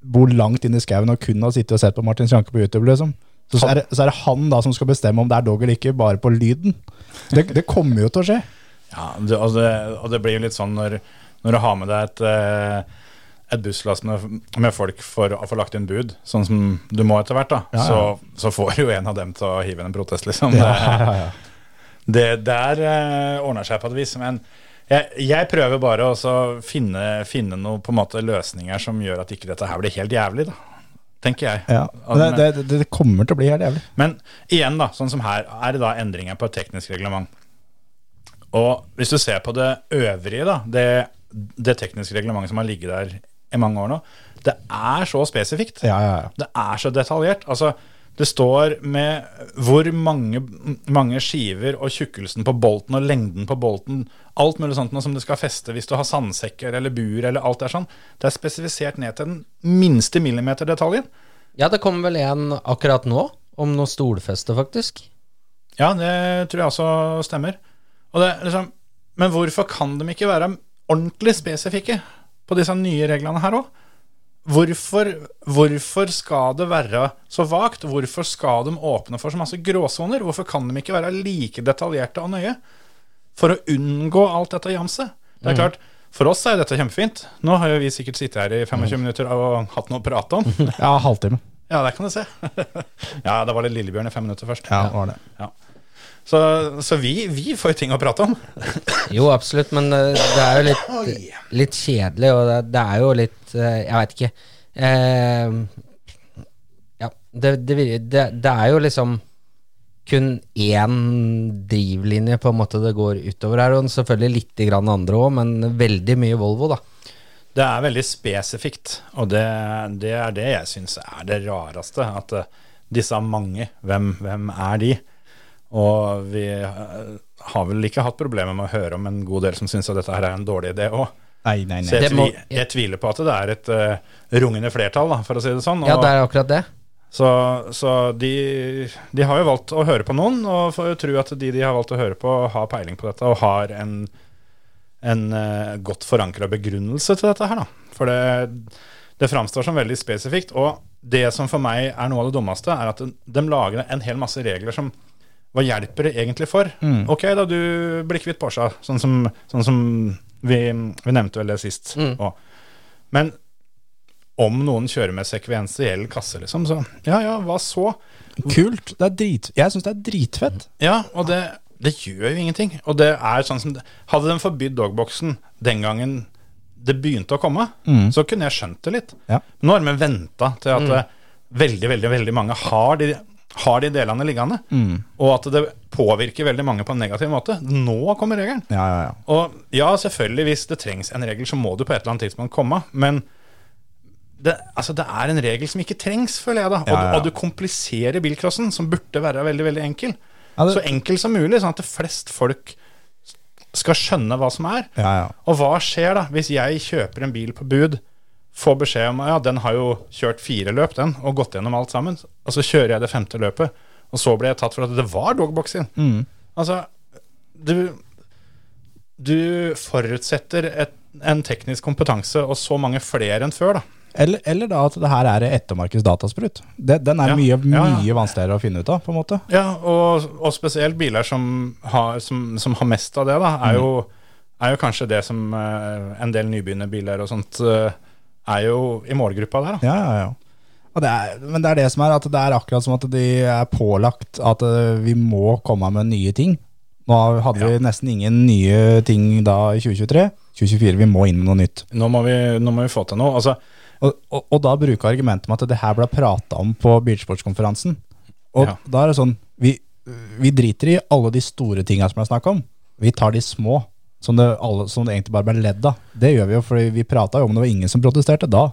bor langt inn i skauen og kun har sittet og sett på Martin Sjanke på YouTube, liksom. Så, så, er det, så er det han da som skal bestemme om det er dog eller ikke, bare på lyden. Det, det kommer jo til å skje. Ja, det, og, det, og det blir jo litt sånn når, når du har med deg et, eh, et busslass med, med folk for å få lagt inn bud, sånn som du må etter hvert, da, Ja, ja. Så, så får jo en av dem til å hive inn en protest, liksom. Ja, [laughs] Det, der uh, ordner seg på et vis. Men jeg, jeg prøver bare å finne, finne noen på en måte løsninger som gjør at ikke dette her blir helt jævlig, da. tenker jeg. Ja. Men det, det, det kommer til å bli helt jævlig. Men igjen, da, sånn som her, er det da endringer på et teknisk reglement. Og hvis du ser på det øvrige, da, det, det tekniske reglementet som har ligget der i mange år nå, det er så spesifikt. Ja, ja, ja. Det er så detaljert. Altså, det står med hvor mange, mange skiver og tjukkelsen på bolten og lengden på bolten, alt mulig sånt noe som det skal feste hvis du har sandsekker eller bur eller alt det er sånn. Det er spesifisert ned til den minste millimeterdetaljen. Ja, det kommer vel en akkurat nå, om noe stolfeste, faktisk. Ja, det tror jeg også stemmer. Og det, liksom, men hvorfor kan de ikke være ordentlig spesifikke på disse nye reglene her òg? Hvorfor, hvorfor skal det være så vagt? Hvorfor skal de åpne for så masse gråsoner? Hvorfor kan de ikke være like detaljerte og nøye? For å unngå alt dette jamset. Det er klart, For oss er jo dette kjempefint. Nå har jo vi sikkert sittet her i 25 minutter og hatt noe å prate om. [laughs] Ja, halvtime. Ja, der kan du se. [laughs] ja, det var litt Lillebjørn i fem minutter først. Ja, det var det. Ja. Så, så vi, vi får ting å prate om. [laughs] Jo, absolutt, men eh, det er jo litt, litt kjedelig, og det, det er jo litt eh, Jeg veit ikke. Eh, ja, det, det, det, det er jo liksom kun én drivlinje på en måte det går utover her, og selvfølgelig litt grann andre òg, men veldig mye Volvo, da. Det er veldig spesifikt, og det, det er det jeg syns er det rareste. At eh, disse mange, hvem, hvem er de? Og vi eh, har vel ikke hatt problemer med å høre om en god del som syns at dette her er en dårlig idé òg. Nei, nei, Så jeg, Det tvi, jeg tviler på at det er et uh, rungende flertall, da, for å si det sånn. Og, Ja, det er akkurat det. Så, så de, de har jo valgt å høre på noen, og får jo tro at de de har valgt å høre på, har peiling på dette og har en, en uh, godt forankra begrunnelse til dette her, da. For det, det framstår som veldig spesifikt. Og det som for meg er noe av det dummeste, er at de, de lager en hel masse regler som hva hjelper det egentlig for? Ok, da du blir kvitt Porscha, sånn som, sånn som vi, vi nevnte vel det sist. også. Men om noen kjører med sekvensiell kasse, liksom, så ja ja, hva så? Kult. Det er drit, jeg syns det er dritfett. Ja, og det, det gjør jo ingenting. Og det er sånn som Hadde de forbydd dogboxen den gangen det begynte å komme, så kunne jeg skjønt det litt. Ja. Nå har de venta til at eh, veldig, veldig, veldig mange har de, har de delene liggende. Og at det påvirker veldig mange på en negativ måte. Nå kommer regelen. Ja, ja, ja. Og ja, selvfølgelig, hvis det trengs en regel, så må du på et eller annet tidspunkt komme. Men det, altså, det er en regel som ikke trengs, føler jeg da. Og, og du kompliserer bilcrossen, som burde være veldig, veldig enkel. Det- Så enkel som mulig, sånn at det flest folk skal skjønne hva som er. ja, ja. Og hva skjer da hvis jeg kjøper en bil på bud, får beskjed om ja, den har jo kjørt fire løp, den, og gått gjennom alt sammen, og så kjører jeg det femte løpet, og så ble jeg tatt for at det var dogboxing. Altså, du, du forutsetter et, en teknisk kompetanse og så mange flere enn før, da. Eller, eller da at det her er ettermarkeds datasprut. Det, den er Ja, mye, ja, ja. vanskeligere å finne ut av, på en måte. Ja, og, og spesielt biler som har, som, som har mest av det, da, er jo, er jo kanskje det som uh, en del nybegynnerbiler og sånt eh, er jo i målgruppa der, da. Ja, ja, ja. Det er, men det er det som er, at det er akkurat som at de er pålagt at eh, vi må komme med nye ting. Nå hadde vi nesten ingen nye ting da i 2023. 2024, vi må inn med noe nytt. Nå må vi, nå må vi få til noe. Altså, Og, og, og da bruker argumentet med at det her ble prata om på bilsportskonferansen. Og Ja. da er det sånn vi, vi driter i alle de store tinga som er snakk om. Vi tar de små, som det, alle, som det egentlig bare ble ledd av. Det gjør vi jo, fordi vi prata jo om det var ingen som protesterte da.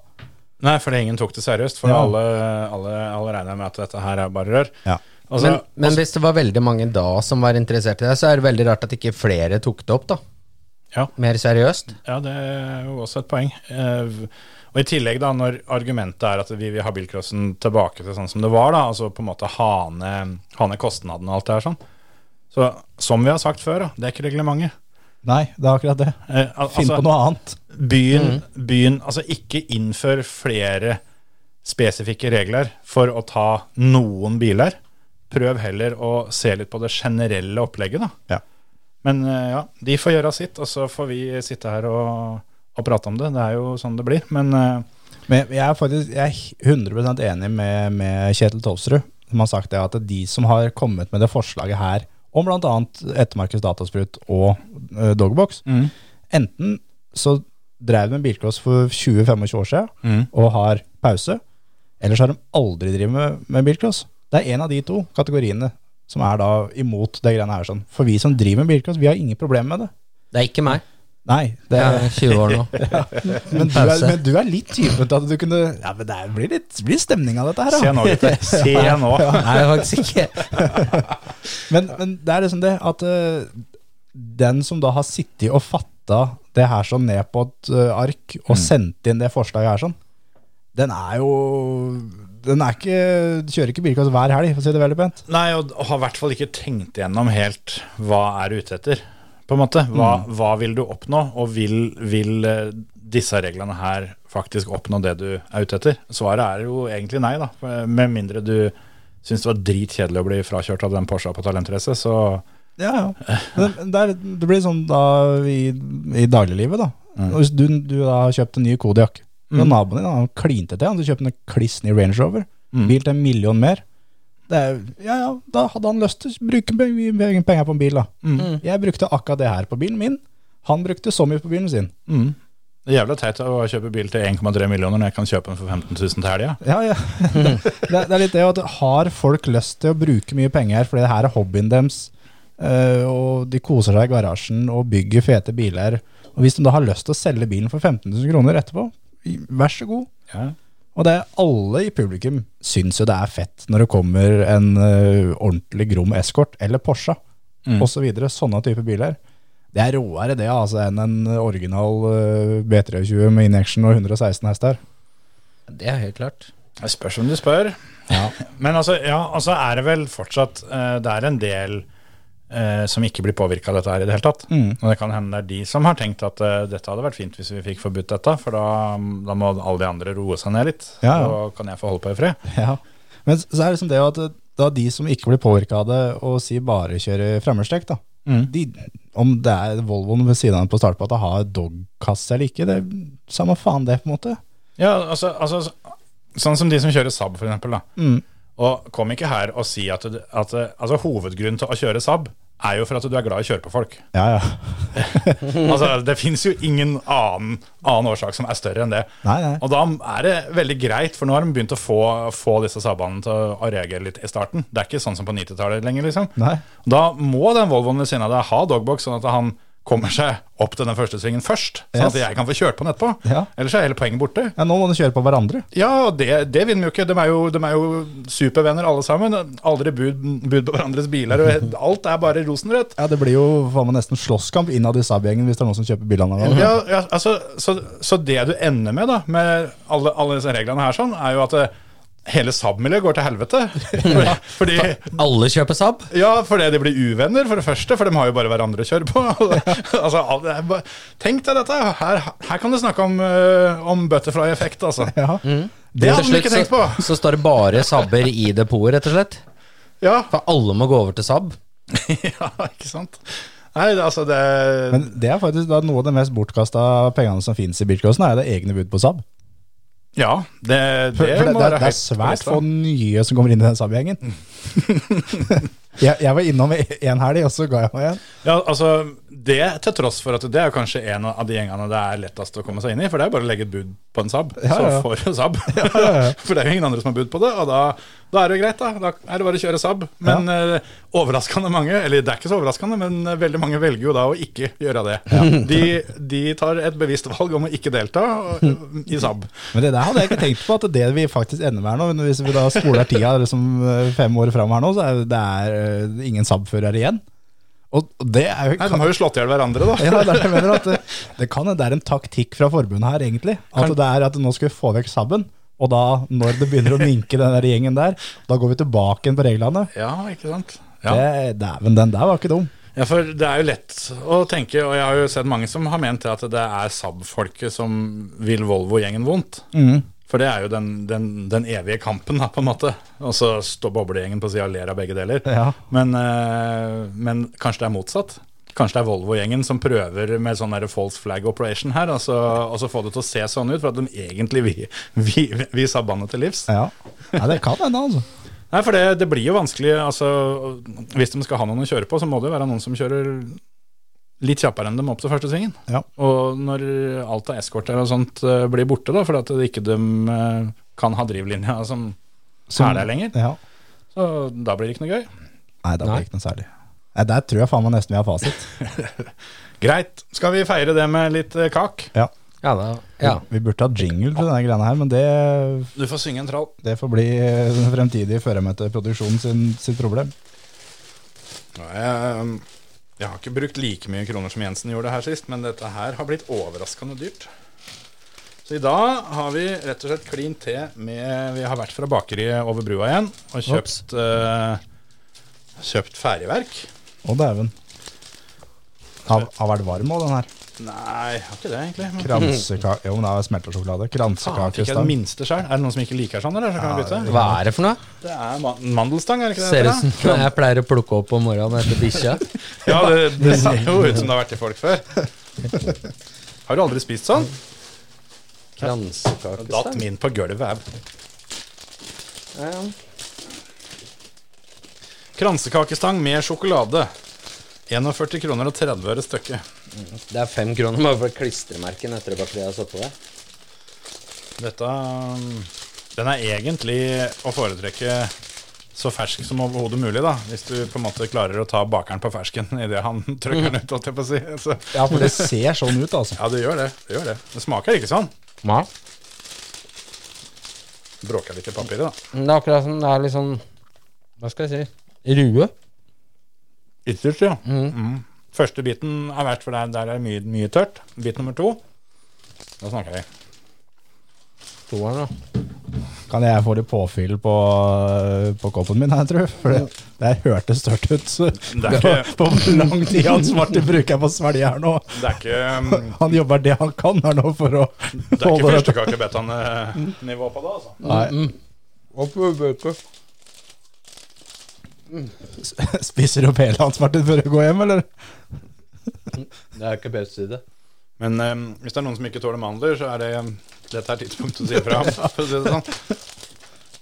nei, fordi ingen tok det seriøst. For Ja. alle, alle, alle regner med at dette her er bare rør. Ja. Altså, Men, men hvis det var veldig mange da som var interessert i det, så er det veldig rart at ikke flere tok det opp, da. Ja. Mer seriøst. Ja, det er jo også et poeng. Eh, og i tillegg, da, når argumentet er at vi vil ha bilcrossen tilbake til sånn som det var, da, altså på en måte hane, ha ned kostnadene og alt det her sånn. Så som vi har sagt før, da, det er ikke reglementet. Nei, det er akkurat det. Eh, al- Finn altså, på noe annet. byen, byen Altså ikke innfør flere spesifikke regler for å ta noen biler. Prøv heller å se litt på det generelle opplegget, da. Ja. Men eh, ja, de får gjøre sitt, og så får vi sitte her og, og prate om det. Det er jo sånn det blir. Men eh, Men jeg er faktisk jeg er 100% enig med, med Kjetil Tolvsrud, som har sagt det at de som har kommet med det forslaget her om bl.a. ettermarkeds datasprut og uh, dogbox, enten så drev de med bilcross for 20-25 år siden Mm. og har pause, eller så har de aldri drevet med, med bilcross. Det er en av de to kategoriene som er da imot det greiene her. sånn. For vi som driver med bilcross, vi har ingen problemer med det. Det er ikke meg. Nei, det er 20 år nå. [laughs] men, du er, men du er litt typen til at du kunne Ja, men det blir litt blir stemning av dette her, da. Se nå, gutter. [laughs] Se nå. Nei, faktisk ikke. [laughs] Men, men det er liksom det at uh, den som da har sittet og fatta det her sånn ned på et uh, ark og sendt inn det forslaget her sånn, den er jo Den er ikke Kjører ikke bilkast hver helg, for å si det veldig pent. Nei, og har i hvert fall ikke tenkt igjennom helt hva er du ute etter. På en måte. Hva, hva vil du oppnå, og vil, vil eh, disse reglene her faktisk oppnå det du er ute etter? Svaret er jo egentlig nei, da. Med mindre du syns det var dritkjedelig å bli frakjørt av den Porscha på talentrace, så Ja, ja. Det, er, det blir sånn da i, i dagliglivet, da. Mm. Hvis du, du har kjøpt en ny Kodiak, og naboen din han klinte til, han kjøpte en kliss ny Range Rover, bil til en million mer. Det er, ja, ja, da hadde han lyst til å bruke mye penger på en bil, da. Jeg brukte akkurat det her på bilen min. Han brukte så mye på bilen sin. Det er jævlig teit å kjøpe bil til 1,3 millioner når jeg kan kjøpe den for 15 000 til helga. Ja, ja. [laughs] det, det er litt det at har folk lyst til å bruke mye penger fordi det her er hobbyen deres, eh, og de koser seg i garasjen og bygger fete biler, og hvis de da har lyst til å selge bilen for 15 000 kroner etterpå, vær så god. Ja. Og det er alle i publikum syns jo det er fett når det kommer en uh, ordentlig grom eskort eller Porsche Mm. og så videre, sånne type biler. Det er råere det altså enn en original uh, B23 med injection og 116 hester. Det er helt klart. Det spørs om du spør. [laughs] Men altså, ja, altså er det vel fortsatt uh, Det er en del eh, som ikke blir påvirka av dette her i det hele tatt. Og det kan hende det er de som har tenkt at eh, dette hadde vært fint hvis vi fikk forbudt dette, for da, da må alle de andre roe seg ned litt. Ja, ja. Og kan jeg få holde på i fred. [laughs] Ja. Men så er det liksom det at da de som ikke blir påvirka av det, og sier bare kjører fremmedstrekk, da de, Om det er Volvoen ved siden av på startplata har dogkasse eller ikke, det er samme faen det, på en måte. Ja, altså, altså Sånn som de som kjører Saab, for eksempel. Da. Mm. Og kom ikke her og si at, du- at eh, altså, hovedgrunnen til å kjøre Saab er jo for at du er glad i å kjøre på folk. Ja, ja. [laughs] Altså, det fins jo ingen annen, annen årsak som er større enn det. Nei, nei. Og da er det veldig greit, for nå har de begynt å få, få disse Saabene til å, reagere litt i starten. Det er ikke sånn som på 90-tallet lenger, liksom. Da må den Volvoen ved siden av deg ha dogbox, sånn at han kommer seg opp til den første svingen først. Sånn at Yes. jeg kan få kjørt på den etterpå. Ja. Ellers er hele poenget borte. Ja, nå må de kjøre på hverandre. Ja, det, det vinner vi jo ikke. De er jo, de er jo supervenner alle sammen. Aldri bud, bud på hverandres biler. Og [laughs] alt er bare rosenrødt. Ja, Det blir jo faen meg nesten slåsskamp innad i Saab-gjengen hvis det er noen som kjøper bilene. Ja, ja, altså, så, så det du ender med da med alle, alle disse reglene her, sånn, er jo at eh, hele Saab-miljøet går til helvete. For, [laughs] fordi, Alle kjøper Saab. ja, fordi de blir uvenner, for det første. For de har jo bare hverandre å kjøre på. [laughs] altså, tenk deg dette. Her, her kan du snakke om, eh, om butterfly-effekt, altså. Ja. Det hadde de ikke tenkt på. Så, så står det bare Saabber i depotet, rett og slett. Ja, For alle må gå over til Saab. [laughs] ja ikke sant. Nei, altså det Men det er faktisk da noe av det mest bortkasta pengene som finnes i bilcrossen, er det egne bud på Saab. Ja, det, det, For, for det, det, være det er svært få nye som kommer inn i den Saab-gjengen. [laughs] jeg, jeg var innom en helg, og så ga jeg meg igjen. Ja, altså Det til tross for at det er kanskje en av de gjengene det er lettest å komme seg inn i. For det er bare å legge et bud på en Saab, Ja, ja. så får du Saab. [laughs] [laughs] for det er jo ingen andre som har bud på det, og da, da er det jo greit. Da Da er det bare å kjøre Saab. Men uh, overraskende mange, eller det er ikke så overraskende, men eh, veldig mange velger jo da å ikke gjøre det. De, de tar et bevisst valg om å ikke delta i Saab. Men det der hadde jeg ikke tenkt på, at det vi faktisk ender med her nå, hvis vi da spoler tida liksom fem år fram her nå, så er det er uh, ingen Saab-førere igjen. Og det er jo Nei, De har jo slått i hjel hverandre, da. [laughs] ja, det, er det, at det, kan det er en taktikk fra forbundet her, egentlig. At det er at nå skal vi få vekk Saaben. Og da, når det begynner å minke den der gjengen der, da går vi tilbake igjen på reglene. Ja, ikke sant? Ja. Det, dæven, den der var ikke dum. Ja, for det er jo lett å tenke, og jeg har jo sett mange som har ment det at det er Saab-folket som vil Volvo-gjengen vondt. For det er jo den, den, den evige kampen, da, på en måte. Og så står boblegjengen på sida og ler av begge deler. Ja. Men, eh, men kanskje det er motsatt? Kanskje det er Volvo-gjengen som prøver med sånn der false flag operation her, og så, altså, få det til å se sånn ut, for at de egentlig vil, vi, vi, vi bannet til livs. Ja, ja det kan hende, altså. Nei, for det, det blir jo vanskelig altså, Hvis de skal ha noen å kjøre på, så må det jo være noen som kjører litt kjappere enn dem opp til første svingen. Ja. Og når alt av eskorter og sånt eh, blir borte, da, fordi at det ikke de eh, kan ha drivlinja som Som- er der lenger. Ja. Så da blir det ikke noe gøy. Nei, da blir det ikke noe særlig. Nei, Der tror jeg faen meg nesten vi har fasit. [laughs] Greit. Skal vi feire det med litt eh, kak? Ja. Ja, da, ja. Vi burde ha jingle til denne greia her, men det, Du får synge en trall. det får bli den fremtidige føremøteproduksjonen sin, sitt problem. Jeg, um, jeg har ikke brukt like mye kroner som Jensen gjorde her sist, men dette her har blitt overraskende dyrt. Så i dag har vi rett og slett klin te med Vi har vært fra bakeriet over brua igjen og kjøpt, uh, kjøpt ferdigverk. Å, dæven. Har, har vært varm òg, den her. Nei, jeg har ikke det, egentlig. Men Kransekake Jo, men det er smeltesjokolade. fikk jeg den Kransekakestang. minste sjøl? Er det noen som ikke liker sånn, eller? Så kan ja, bytte. Hva er det for noe? Det er ma mandelstang, er det ikke det? Ser ut som jeg pleier å plukke opp om morgenen etter bikkja. [laughs] Ja, det, det ser jo ut som det har vært til folk før. Har du aldri spist sånn? Kransekakestang. Datt min på gulvet. Ja, ja. Kransekakestang med sjokolade. 41 kroner og 30 øre stykket. Det er fem kroner bare for klistremerken etter at jeg har satt på det. Dette um, Den er egentlig å foretrekke så fersk som overhodet mulig, da. Hvis du på en måte klarer å ta bakeren på fersken [laughs] idet han trykker den ut, holdt jeg på å si. [laughs] Så, Ja, for det ser sånn ut, altså. ja, det gjør det. Det gjør det. Det smaker ikke sånn. Ja. Bråker litt i papiret, da. Det er akkurat som det er litt sånn Hva skal jeg si Rue. Ytterst, ja. Mm. Første biten er verst, for der, der er mye, mye tørt. Bit nummer to, da snakker vi. Toeren, da. Kan jeg få litt påfyll på, på koppen min her, tror jeg? For det, det hørtes tørt ut. Det er [laughs] ikke- på hvor lang tid han svarte bruker jeg på å svelge her nå. Det er ikke, [laughs] um, Han jobber det han kan her nå for å det er ikke fyrstekakebetane-nivå på det, altså. Nei. Opp, [laughs] Spiser du opp hele Hans Martin før du går hjem, eller? Det er ikke best si det. Men um, hvis det er noen som ikke tåler mandler, så er det um, dette er tidspunktet å si ifra om. For å si det sånn.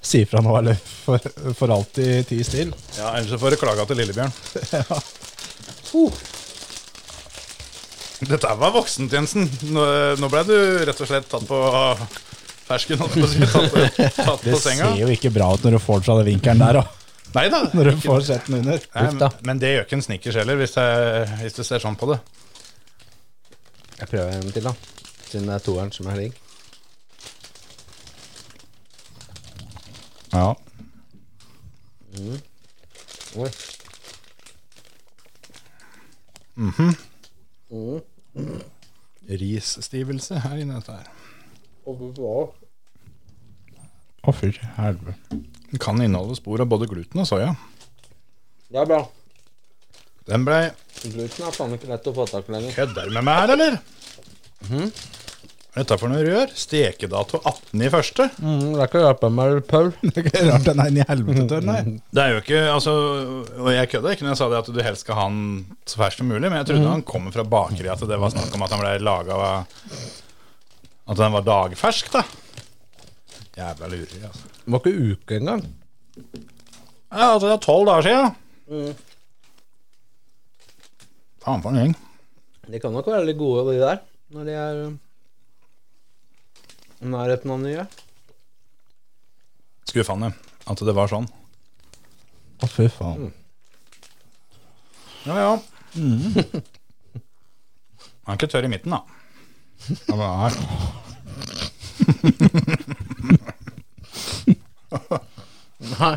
Si fra nå, eller for, for alltid ti still. Ja, ellers så får du klaga til Lillebjørn. Dette var voksent, Jensen. Nå, nå ble du rett og slett tatt på fersken, å si. Tatt på, Det senga. ser jo ikke bra ut når du får det fra den vinkelen der. Nei da. Når du får sett den under. Nei, Uff da. men, men det gjør ikke en snickers heller, hvis, jeg, hvis du ser sånn på det. Jeg prøver en til, da. Siden det er toeren som er digg. Ja. Oi. Risstivelse her inne dette her. Å, fy helvete. Den kan inneholde spor av både gluten og soya. Det er bra. Den blei Gluten er faen ikke lett å få tak i lenger. Kødder du med meg her, eller? Mm. er dette for noe rør? Stekedato 18 i første? Mm, det er ikke rart med Paul. [laughs] Det er ikke rart den er inni helvete tørr, nei. Det er jo ikke, altså Og jeg kødda ikke når jeg sa det at du helst skal ha den så fersk som mulig, men jeg trodde han kommer fra bakeriet, at det var snakk om at han ble laga At den var dagfersk, da. Jævla lureri, altså. Det var ikke uke engang. Ja, altså det er tolv dager siden. Faen for en gjeng. De kan nok være litt gode, de der. Når de er um, i nærheten av nye. Skuffende at det var sånn. Å, fy faen. Ja, ja. [laughs] Han er ikke tørr i midten, da. Ja, men her. Nei.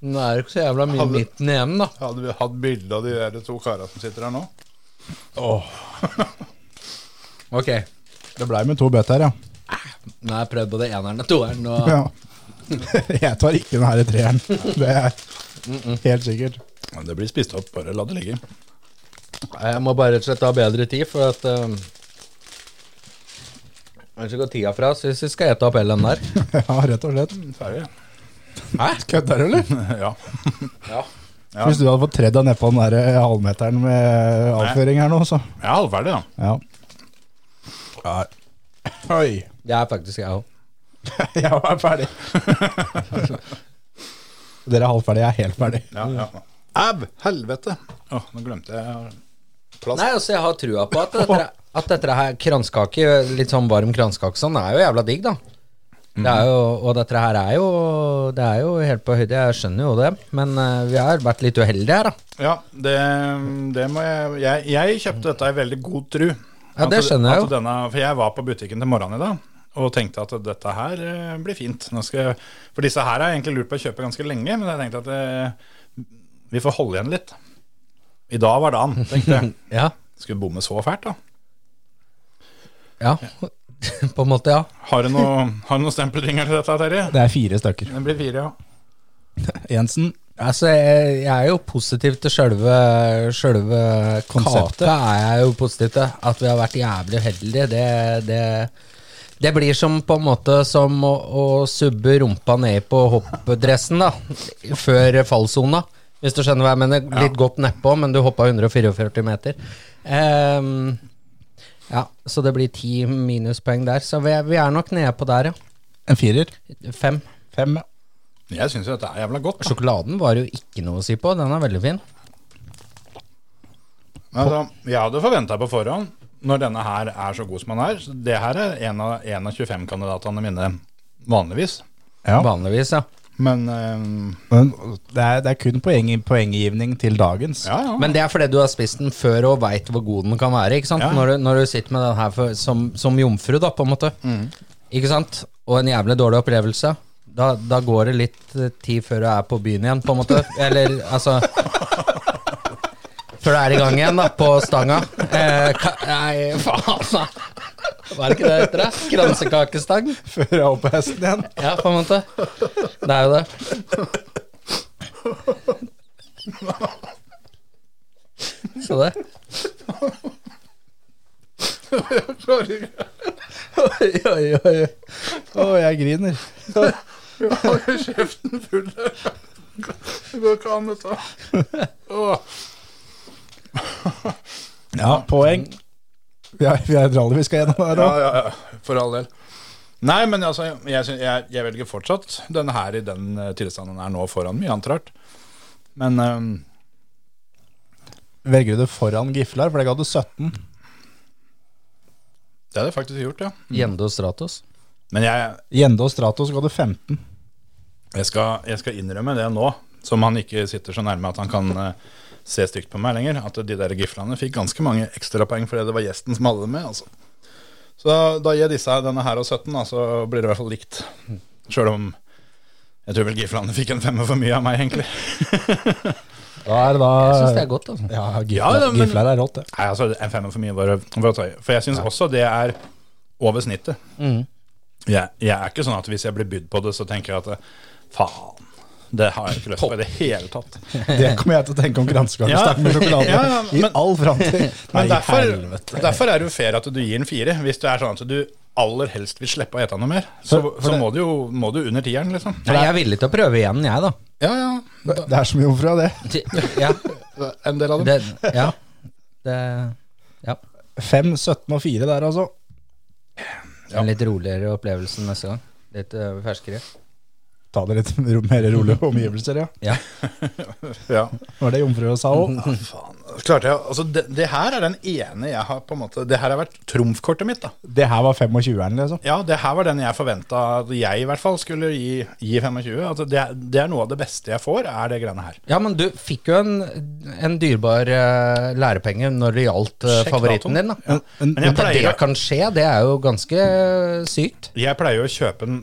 Men det er ikke så jævla mye Hadde- midten igjen, da. Hadde vi hatt bilde av de der to kara som sitter her nå? [laughs] Ok. Det blei med to bøtter, ja. Nå har jeg prøvd både eneren og toeren. Og ja. [laughs] Jeg tar ikke den her i treeren. Det er helt sikkert. Men Det blir spist opp, bare la det ligge. jeg må bare rett og slett ha bedre tid, for at um, Ellers går tida fra oss hvis vi skal ete opp hele den der. [laughs] Ja, rett og slett. Ferdig. Hæ? Kødder du, eller? [laughs] Ja. Ja. Ja. Hvis du hadde fått tredd deg nedpå den der eh, halvmeteren med avføring her nå, så Jeg er halvferdig, da. Ja. ja. Oi. Det er faktisk jeg òg. [laughs] Jeg er ferdig. Dere er halvferdige, jeg er helt ferdig. Ja, ja. Au! Helvete! Åh, nå glemte jeg plass. Nei, altså, jeg har trua på at dette, at dette her kranskake, litt sånn varm kranskake sånn, er jo jævla digg, da. Det er jo, og dette her er jo, det er jo helt på høyde, jeg skjønner jo det. Men eh, vi har vært litt uheldige her, da. Ja, det, det må jeg, jeg Jeg kjøpte dette i veldig god tru. Ja, det skjønner jeg jo. Denne, for jeg var på butikken til morgenen i dag og tenkte at dette her eh, blir fint. Jeg, for disse her har jeg egentlig lurt på å kjøpe ganske lenge, men jeg tenkte at det, vi får holde igjen litt. I dag var dagen, tenkte jeg. [laughs] Ja. Skulle bomme så fælt, da. Ja. [laughs] på en måte, ja. Har du noe, har du noe stempelringer til dette, Terje? Det er fire stykker. Det blir fire, ja. [laughs] Jensen, Altså, jeg, jeg er jo positiv til sjølve, sjølve Konseptet. kaka. er jeg jo positiv til. At vi har vært jævlig uheldige, det, det, det blir som på en måte som å, å subbe rumpa ned på hoppdressen, da. Før fallsona. Hvis du skjønner hva jeg mener. Litt godt nedpå, men du hoppa 144 meter. Ehm, ja, så det blir ti minuspoeng der. Så vi er, vi er nok nede på der, ja. en firer. Fem. Fem, ja. Jeg syns jo dette er jævla godt. Da. Sjokoladen var jo ikke noe å si på. Den er veldig fin. Altså, jeg hadde forventa på forhånd, når denne her er så god som den er så Det her er en av, en av 25-kandidatene mine vanligvis. ja. Vanligvis, ja. Men um, Men det er, det er kun poeng, poenggivning til dagens. ja, ja. Men det er fordi du har spist den før og veit hvor god den kan være. ikke sant? Ja. Når, du, når du sitter med den her for, som, som jomfru, da, på en måte. Mm. Ikke sant? Og en jævlig dårlig opplevelse. Da, da går det litt eh, tid før du er på byen igjen, på en måte. [laughs] Eller altså Før du er i gang igjen, da, på stanga. Eh, ka, nei, faen, da. Hva er det ikke det heter? det? Kransekakestang? Før jeg er oppe på hesten igjen. Ja, på en måte. Det er jo det. Så det. Oi, oi, oi. Å, jeg griner. Jeg har jo kjeften full. Det går ikke an, dette. [laughs] Ja, poeng. Vi er, vi er rally vi skal gjennom her Ja, òg. ja, ja, for all del. Nei, men altså, jeg, jeg, jeg velger fortsatt denne her i den eh, tilstanden den er nå, foran mye annet rart. Men um, Velger du det foran Giflar, for det ga du 17. det hadde jeg faktisk gjort, ja. Gjende og Stratos. Men jeg, Gjende og Stratos ga du 15. jeg, skal, jeg skal innrømme det nå, som han ikke sitter så nærme at han kan eh, se stygt på meg lenger, at de der giflene fikk ganske mange ekstrapoeng fordi det var gjesten som hadde det med. altså. Så da gir jeg disse denne her og 17, da, så blir det i hvert fall likt. Sjøl om jeg tror vel giflene fikk en femmer for mye av meg, egentlig. [laughs] Da er det da Jeg syns det er godt, altså. Ja, Ja, men- er rått, det. Nei, altså En femmer for mye var å å ta i. For jeg syns også det er over snittet. Mm. Jeg, jeg er ikke sånn at hvis jeg blir bydd på det, så tenker jeg at faen, det har jeg ikke lyst på i det hele tatt. [laughs] Det kommer jeg til å tenke om kransekakestang med sjokolade Ja, ja, i men- all framtid. [laughs] Men derfor, derfor er det jo fair at du gir en fire. Hvis du er sånn at du aller helst vil slippe å ete noe mer, så, For- for så det- må du jo må du under tieren, liksom. Nei, jeg er villig til å prøve igjen, jeg, da. Ja, ja. Det er som jomfrua, det. Ja. [laughs] En del av dem. Det, ja. Det, ja. 5, 17 og 4 der, altså. En litt roligere opplevelse neste gang. Litt øh, ferskere. Ta det litt [laughs] mer rolige omgivelser, ja. Ja. [laughs] Ja. Var det jomfrua sa òg? Faen. Klarte jeg Altså, det, det her er den ene jeg har på en måte Det her har vært trumfkortet mitt, da. Det her var 25-eren, liksom. Ja, det her var den jeg forventa at jeg i hvert fall skulle gi, gi 25. Altså, det, det er noe av det beste jeg får, er det greiene her. ja, men du fikk jo en, en dyrebar uh, lærepenge når det gjaldt uh, favoritten din, da. Men, men, Men At pleier, det kan skje, det er jo ganske øh, sykt. jeg pleier å kjøpe den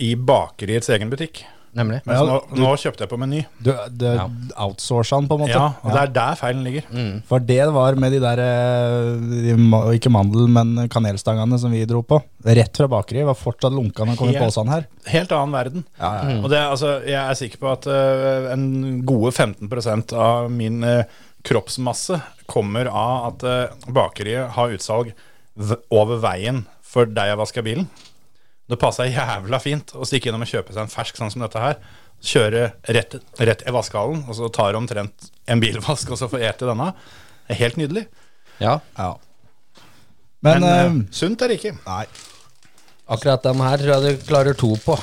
i bakeriets egen butikk. Nemlig. Men Ja, nå, du- nå kjøpte jeg på Meny. du, du Ja. outsourca den, på en måte. Ja, og det er der feilen ligger. For det var med de der eh, de, Ikke mandel, men kanelstangene som vi dro på. Rett fra bakeriet. Var fortsatt lunka når kom i posen her. Helt annen verden. Ja, ja, Mm. Og det, altså, jeg er sikker på at uh, en gode 15% av min uh, kroppsmasse kommer av at uh, bakeriet har utsalg v over veien for der jeg vasker bilen. Det passer jævla fint å stikke innom og kjøpe seg en fersk sånn som dette her. Kjøre rett, rett i vaskehallen, og så tar det omtrent en bilvask, og så får ete denne. Det er helt nydelig. Ja, ja. Men, Men, øh, sunt er det ikke. Nei. akkurat den her tror jeg du klarer to på.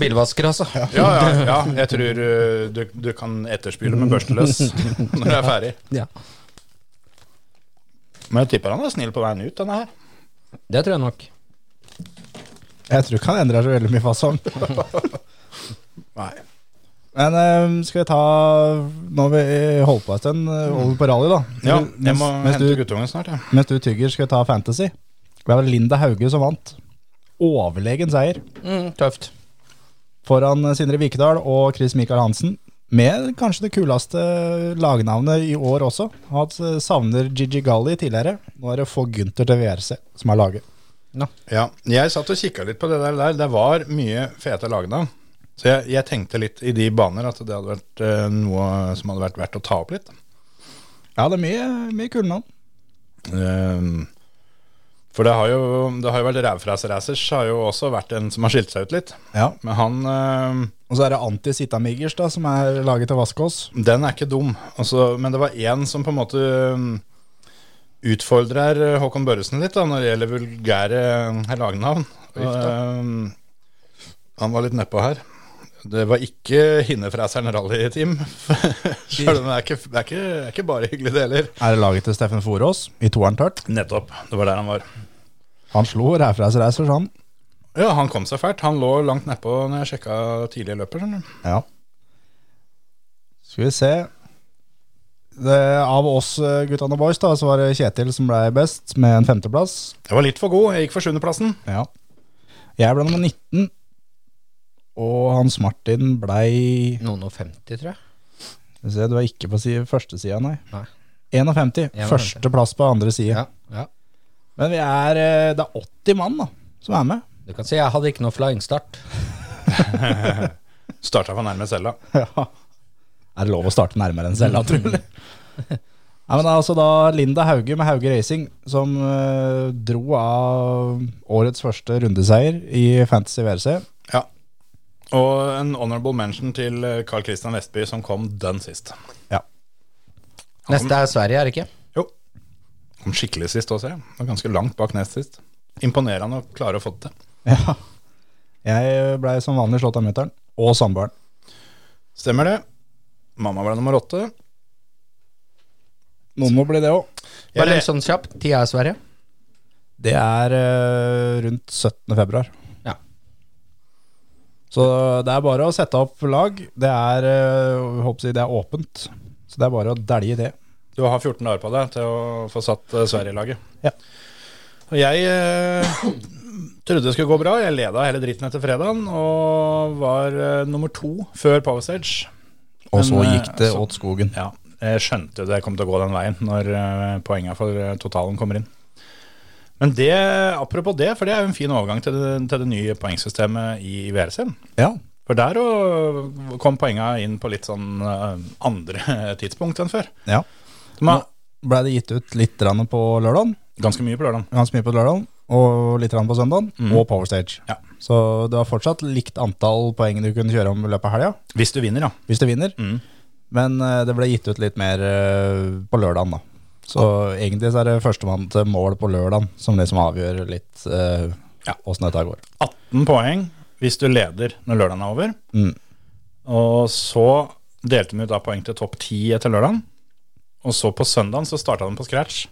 Bilvasker, altså. Ja, ja, ja. Jeg tror uh, du, du kan etterspyle med børsteløs [laughs] når du er ferdig. Ja. Men jeg tipper han er snill på veien ut, denne her. Det tror jeg nok. Jeg tror ikke han endrer så veldig mye fasong. [laughs] Nei. Men um, skal vi ta Nå har vi holdt på en stund, eh, over på rally, da. Ja, jeg må mens, hente guttungen snart, jeg. mens du tygger, skal vi ta Fantasy. Det var Linda Hauge som vant. Overlegen seier Mm, tøft. foran eh, Sindre Vikedal og Chris Michael Hansen. Med kanskje det kuleste lagnavnet i år også. Han eh, savner Gigi Galli tidligere. Nå er det få Gunther til VRC som er laget. Ja, jeg satt og kikka litt på det der. der. Det var mye fete lagnavn. Så jeg, jeg tenkte litt i de baner at det hadde vært uh, noe som hadde vært verdt å ta opp litt. Ja, det er mye, mye kule navn. Um, for det har jo, det har jo vært Rævfræs-Racers har jo også vært en som har skilt seg ut litt. Ja. Men han uh, Og så er det Anti Sitamigers, da, som er laget til Vaskås. Den er ikke dum. Altså, men det var én som på en måte um, utfordrer eh, Håkon Børresen litt da, når det gjelder vulgære eh, lagnavn. Og, um, han var litt nedpå her. Det var ikke Hinnefreseren rallyteam. [laughs] Selv om det er ikke, det er ikke, det er ikke bare hyggelig, det heller. Er det laget til Steffen Forås i toeren tørt? Nettopp. Det var der han var. Han slo Ræfreisreiser, sånn. Ja, han kom seg fælt. Han lå langt nedpå når jeg sjekka tidlige løper. Ja. Skal vi se. Det, av oss eh, guttene og boys, da, så var det Kjetil som ble best, med en femteplass. Jeg var litt for god. Jeg gikk for sjuendeplassen. Ja. Jeg ble nummer 19. Og Hans Martin blei Noen og 50, tror jeg. Skal vi se, Du er ikke på side, første sida, nei. Nei. 51. 51. Førsteplass på andre side. Ja, ja. Men vi er, eh, det er 80 mann da, som er med. Du kan si jeg hadde ikke noe flying start. [laughs] Starta for nærme cella. [laughs] Ja. Er det lov å starte nærmere enn Selda, tror du? [laughs] Nei, men det er altså da Linda Hauge med Hauge Racing som eh, dro av årets første rundeseier i Fantasy VRC. Ja. Og en honorable mention til eh, Carl Christian Vestby, som kom dønn sist. Ja. Neste er Sverige, er det ikke? Jo. Kom skikkelig sist også, jeg. Var ganske langt bak nest sist. Imponerende å klare å få det til. ja. Jeg blei som vanlig slått av mutter'n og samboeren. Stemmer det. Mamma ble nummer åtte. Noen må bli det òg. Bare litt en sånn kjapp. Tida er Sverige. Det er eh, rundt 17. februar. Ja. Så det er bare å sette opp lag. Det er, eh, håper jeg, det er åpent. Så det er bare å dælje det. Du har 14 dager på deg til å få satt uh, Sverige-laget. Ja. Og jeg eh, trodde det skulle gå bra. Jeg leda hele dritten etter fredagen og var eh, nummer to før Power Stage. Og så eh, gikk det så- åt skogen. Ja, jeg skjønte det kom til å gå den veien når uh, poengene for eh, totalen kommer inn. Men det, apropos det, for det er jo en fin overgang til det, til det nye poengsystemet i VRC-en. Ja. For der og, kom poengene inn på litt sånn eh, andre [laughs] tidspunkt enn før. ja. Nå Ble det gitt ut litt på lørdagen, ganske mye på lørdag. ganske mye på lørdagen, og litt på søndagen, og Power Stage. Ja. Så det var fortsatt likt antall poeng du kunne kjøre om i løpet av helga, Hvis du vinner, ja. hvis du vinner. Mm. Men eh, det ble gitt ut litt mer eh, på lørdagen, da. Så egentlig så er det førstemann til mål på lørdagen som liksom avgjør litt uh, Ja. åssen dette går. 18 poeng hvis du leder når lørdagen er over. Mm. Og så delte vi ut da poeng til topp 10 etter lørdagen. Og så på søndagen så starta den på scratch.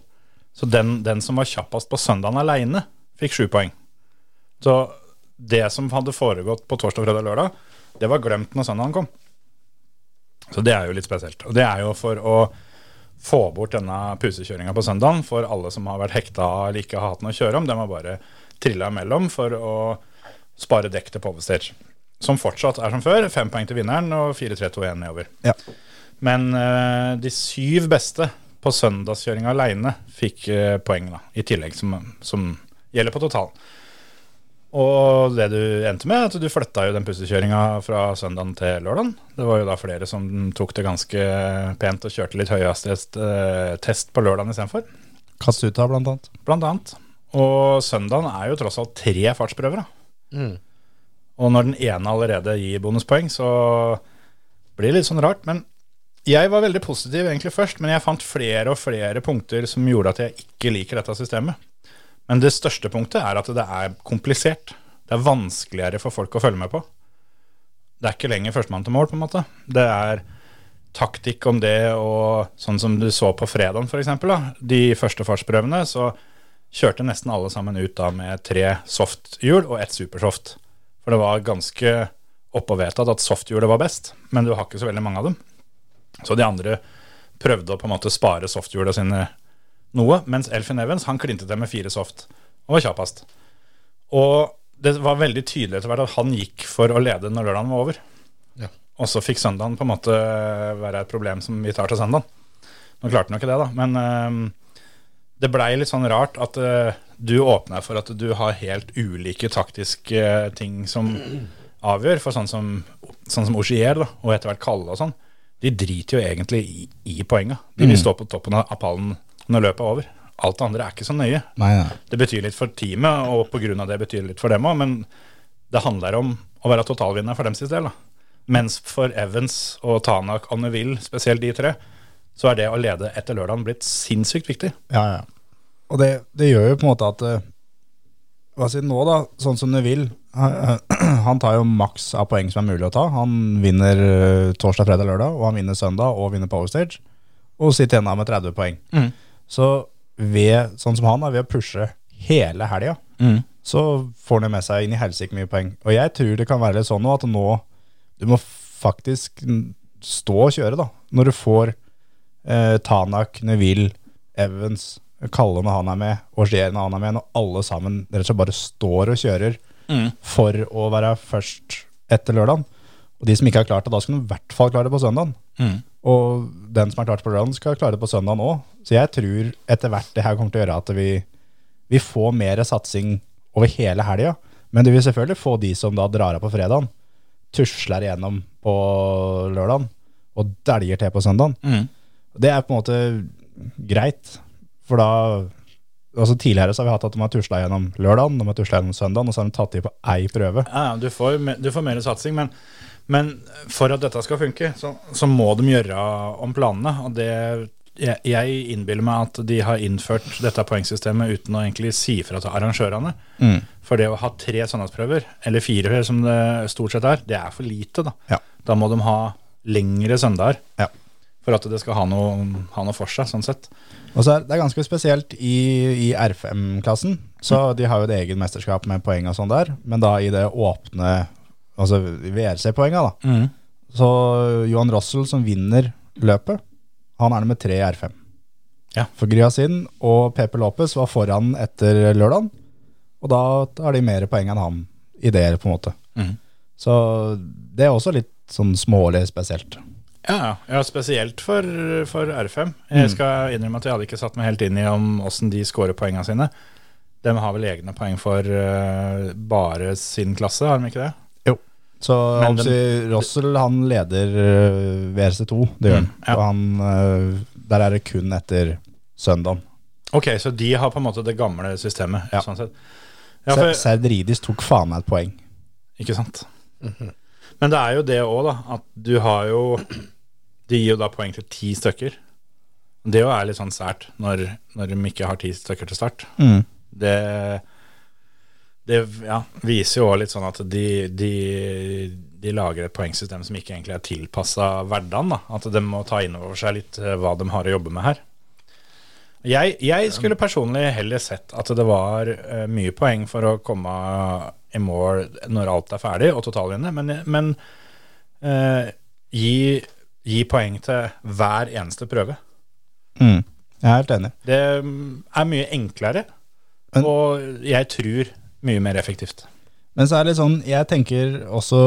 Så den, den som var kjappest på søndagen aleine, fikk sju poeng. Så det som hadde foregått på torsdag, fredag lørdag, det var glemt når søndagen kom. Så det er jo litt spesielt. Og det er jo for å få bort denne pusekjøringa på søndagen for alle som har vært hekta eller ikke har hatt noe å kjøre om. De har bare trilla imellom for å spare dekk til Povestage Som fortsatt er som før. Fem poeng til vinneren og 4-3-2-1 nedover. Ja. Men uh, de syv beste på søndagskjøringa aleine fikk uh, poeng, da, i tillegg, som, som gjelder på totalen. Og det du endte med, at du flytta jo den pussekjøringa fra søndagen til lørdagen. Det var jo da flere som tok det ganske pent og kjørte litt høyhastighetstest test på lørdagen istedenfor. av blant annet. Blant annet. Og søndagen er jo tross alt tre fartsprøver. Da. Og når den ene allerede gir bonuspoeng, så blir det litt sånn rart. Men jeg var veldig positiv egentlig først, men jeg fant flere og flere punkter som gjorde at jeg ikke liker dette systemet. Men det største punktet er at det er komplisert. Det er vanskeligere for folk å følge med på. Det er ikke lenger førstemann til mål, på en måte. Det er taktikk om det, og sånn som du så på fredagen, f.eks. De første fartsprøvene, så kjørte nesten alle sammen ut da med tre soft-hjul og ett supersoft. For det var ganske oppe vedtatt at soft-hjulet var best, men du har ikke så veldig mange av dem. Så de andre prøvde å på en måte spare softhjula sine noe, mens Elfin Evans han klinte til med fire soft og var kjappest. Og det var veldig tydelig etter hvert at han gikk for å lede når lørdagen var over. Ja. Og så fikk søndagen på en måte være et problem som vi tar til søndagen. Nå klarte han jo ikke det, da, men øh, det blei litt sånn rart at øh, du åpna for at du har helt ulike taktiske eh, ting som avgjør. For sånn som, sånn som Ogier da, og etter hvert Kalle og sånn, de driter jo egentlig i, i poenga. De vil stå på toppen av pallen når løpet er over. Alt det andre er ikke så nøye. Nei, nei. Det betyr litt for teamet, og pga. det betyr litt for dem òg, men det handler om å være totalvinner for dems del. da. Mens for Evans og Tanak og Neville, spesielt de tre, så er det å lede etter lørdagen blitt sinnssykt viktig. Ja, ja. Og det, det gjør jo på en måte at eh, Hva si nå, da, sånn som Neville han, [clears throat] han tar jo maks av poeng som er mulig å ta. Han vinner eh, torsdag, fredag, lørdag, og han vinner søndag og vinner Power Stage. Og sitter igjen med 30 poeng. Så ved, sånn som han, da, ved å pushe hele helga, så får han med seg inn i helsike mye poeng. Og jeg tror det kan være litt sånn nå at nå Du må faktisk stå og kjøre, da. Når du får eh, Tanak, Neville, Evans, Kalle når han er med, Augier når han er med, når alle sammen rett og slett bare står og kjører for å være først etter lørdagen. Og de som ikke har klart det, da skal de i hvert fall klare det på søndagen. Og den som har klart det på lørdagen, skal klare det på søndagen òg. Så jeg tror etter hvert det her kommer til å gjøre at vi, vi får mer satsing over hele helga. Men du vil selvfølgelig få de som da drar av på fredagen, tusler igjennom på lørdagen og dæljer til på søndagen. Det er på en måte greit, for da Altså Tidligere så har vi hatt at de har tusla gjennom lørdagen, de har tusla gjennom søndagen, og så har de tatt i på ei prøve. Ja, ja, du får, du får mer satsing, men, men for at dette skal funke, så, så må de gjøre om planene. Og det, jeg, innbiller meg at de har innført dette poengsystemet uten å egentlig si fra til arrangørene. For det å ha tre søndagsprøver, eller fire som det stort sett er, det er for lite. Da, Ja. da må de ha lengre søndager Ja. for at det skal ha noe, ha noe for seg, sånn sett. Og så er det er ganske spesielt i, i R5-klassen. Så de har jo et eget mesterskap med poeng og sånn der, men da i det åpne Altså VRC-poenga, da. Så Johan Rossel, som vinner løpet, han er nummer tre i R5. Ja. For Gryasin og Pepe Lopez var foran etter lørdagen, og da har de mer poeng enn han i det, på en måte. Mm. Så det er også litt sånn smålig spesielt. Ja, ja. ja spesielt for, for R5. Jeg skal innrømme at jeg hadde ikke satt meg helt inn i om åssen de scorer poengene sine. De har vel egne poeng for uh, bare sin klasse, har de ikke det? Så Men altså, Rossel han leder uh, VRC2, det gjør han. Mm, ja. Og han, eh, der er det kun etter søndagen. Ok, så de har på en måte det gamle systemet. Ja. sånn sett. Ja, for, Serdridis tok faen meg et poeng. ikke sant? Men det er jo det òg, da. At du har jo De gir jo da poeng til ti stykker. Det jo er litt sånn sært når, når de ikke har ti stykker til start. Mm. Det, det ja, viser jo også litt sånn at de, de, de lager et poengsystem som ikke egentlig er tilpassa hverdagen. Da. At de må ta inn over seg litt eh, hva de har å jobbe med her. Jeg, jeg skulle personlig heller sett at det var eh, mye poeng for å komme i mål når alt er ferdig, og totalvinne, men, men eh, gi, gi poeng til hver eneste prøve. Mm. Jeg er helt enig. Det mm, er mye enklere, Men- og jeg tror mye mer effektivt. Men så er det litt sånn, jeg tenker også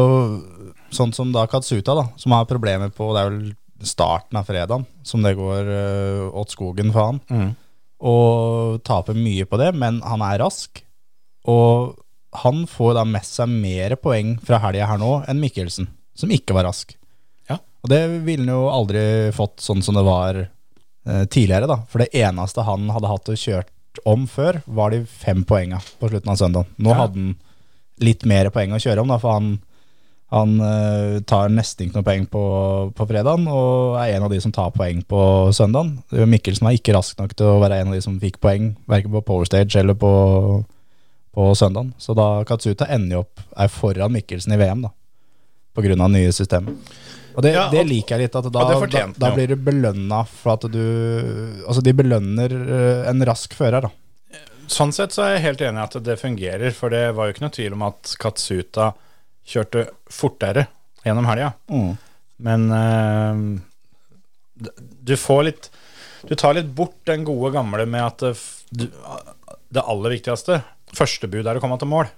sånn som da Katsuta, da, som har problemer på Det er vel starten av fredagen som det går øh, åt skogen for han. Og taper mye på det, men han er rask. Og han får da med seg mer poeng fra helga her nå enn Mikkelsen, som ikke var rask. Ja. Og det ville han jo aldri fått sånn som det var eh, tidligere, da. For det eneste han hadde hatt å kjørt om før, var de fem poenga på slutten av søndagen. Nå Ja. hadde han litt mer poeng å kjøre om, da, for han, han uh, tar nesten ikke noe poeng på, på fredagen, og er en av de som tar poeng på søndagen. Mikkelsen var ikke rask nok til å være en av de som fikk poeng, verken på Power Stage eller på, på søndagen. Så da Katsuta ender jo opp er foran Mikkelsen i VM, da. Av nye systemet. Og det, Ja, det liker jeg litt. At da, det da, da blir du belønna for at du Altså, de belønner eh, en rask fører, da. sånn sett så er jeg helt enig i at det fungerer, for det var jo ikke noe tvil om at Katsuta kjørte fortere gjennom helga. Mm. Men uh, du får litt Du tar litt bort den gode gamle med at det, det aller viktigste Første bud er å komme til mål.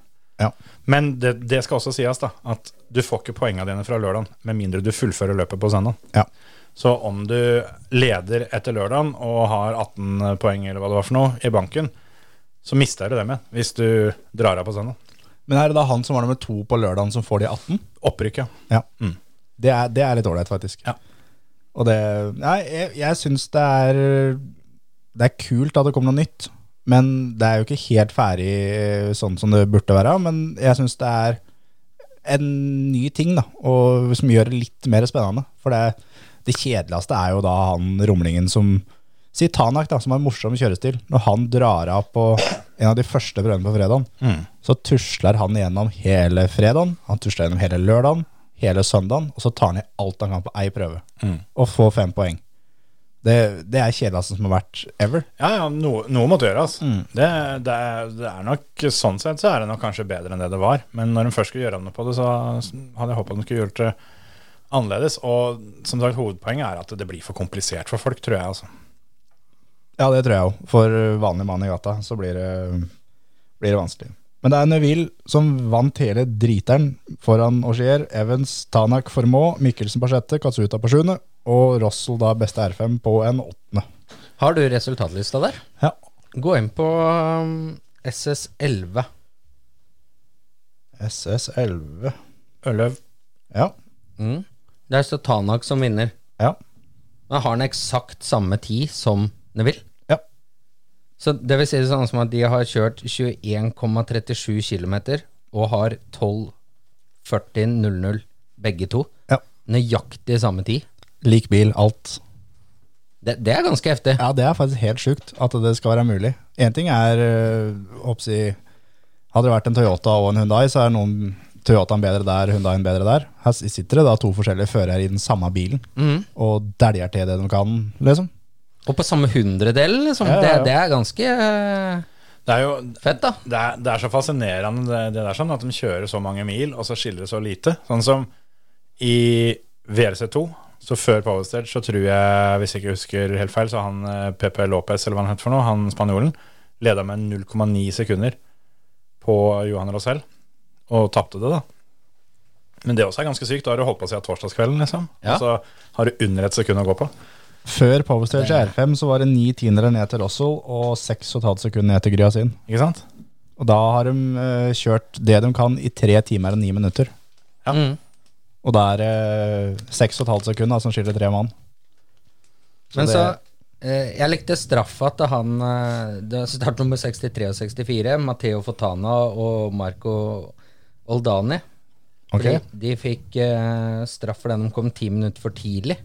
Ja. Men det, det skal også sies, da, at du får ikke poengene dine fra lørdagen med mindre du fullfører løpet på søndag. Ja. Så om du leder etter lørdagen og har 18 poeng eller hva det var for noe i banken, så mister du dem igjen hvis du drar av på søndag. Men er det da han som var nummer to på lørdagen, som får de 18? Opprykk, ja. Ja. Mm. Det, er, det er litt ålreit, faktisk. Ja. Og det Nei, jeg, jeg syns det er Det er kult at det kommer noe nytt. Men det er jo ikke helt ferdig eh, sånn som det burde være. Men jeg syns det er en ny ting, da. Og som gjør det litt mer spennende. For det, det kjedeligste er jo da han rumlingen som Si Tanak, da, som har morsom kjørestil. Når han drar av på en av de første prøvene på fredagen, så tusler han gjennom hele fredagen. Han tusler gjennom hele lørdagen, hele søndagen, og så tar han i alt han kan på ei prøve. Og får fem poeng. Det, det er kjedeligste som har vært ever. Ja, ja, noe, noe måtte gjøres. Det, det, er, det er nok Sånn sett så er det nok kanskje bedre enn det det var. Men når de først skulle gjøre noe på det, så hadde jeg håpet de skulle gjort det annerledes. Og som sagt, hovedpoenget er at det blir for komplisert for folk, tror jeg. altså. Ja, det tror jeg òg. For vanlig mann i gata så blir det, blir det vanskelig. Men det er Neville som vant hele driteren foran Augier. Evans, Tanak Formå, Mikkelsen på sjette, Katsuta på sjuende. Og Rossel da beste R5 på en åttende. Har du resultatlista der? Ja. Gå inn på um, SS11. SS11. Ørløv. Ja. Mm. Der står Tanak som vinner. Ja. Men har han eksakt samme tid som Neville. Så det vil si det sånn som at de har kjørt 21,37 km og har 12.40,00 begge to. Ja. Nøyaktig samme tid. Lik bil, alt. Det, det er ganske heftig. Ja, det er faktisk helt sjukt at det skal være mulig. Én ting er øh, oppsi, Hadde det vært en Toyota og en Hyundai, så er noen Toyotaen bedre der, Hundaien bedre der. Her sitter det da to forskjellige førere i den samme bilen mm. og dæljer til det de kan, liksom. Og på samme hundredel, liksom. Ja, ja, ja. Det, det er ganske eh, Det er jo fett, da. det er, det er så fascinerende det, det der sånn at de kjører så mange mil, og så skiller det så lite. Sånn som i VRC2, så før Power Stage, så tror jeg, hvis jeg ikke husker helt feil, så han PP Pepe Lopez, eller hva han het for noe, han spanjolen, leda med 0,9 sekunder på Johan Rosell, og tapte det, da. Men det også er ganske sykt. Da har du holdt på siden torsdagskvelden, liksom. Ja. Og så har du under et sekund å gå på. Før Power Stage R5 så var det ni tiendere ned til Russell og seks og et halvt sekund ned til Gryasin. Ikke sant? Og da har de øh, kjørt det de kan i tre timer og ni minutter. Ja. Mm. Og da er det seks og et halvt sekund da, som skiller tre mann. Men det- så eh, Jeg likte straffa til han eh, Det er startnummer 63 og 64, Matteo Fontana og Marco Oldani. Ok. De fikk eh, straff fordi de kom ti minutter for tidlig.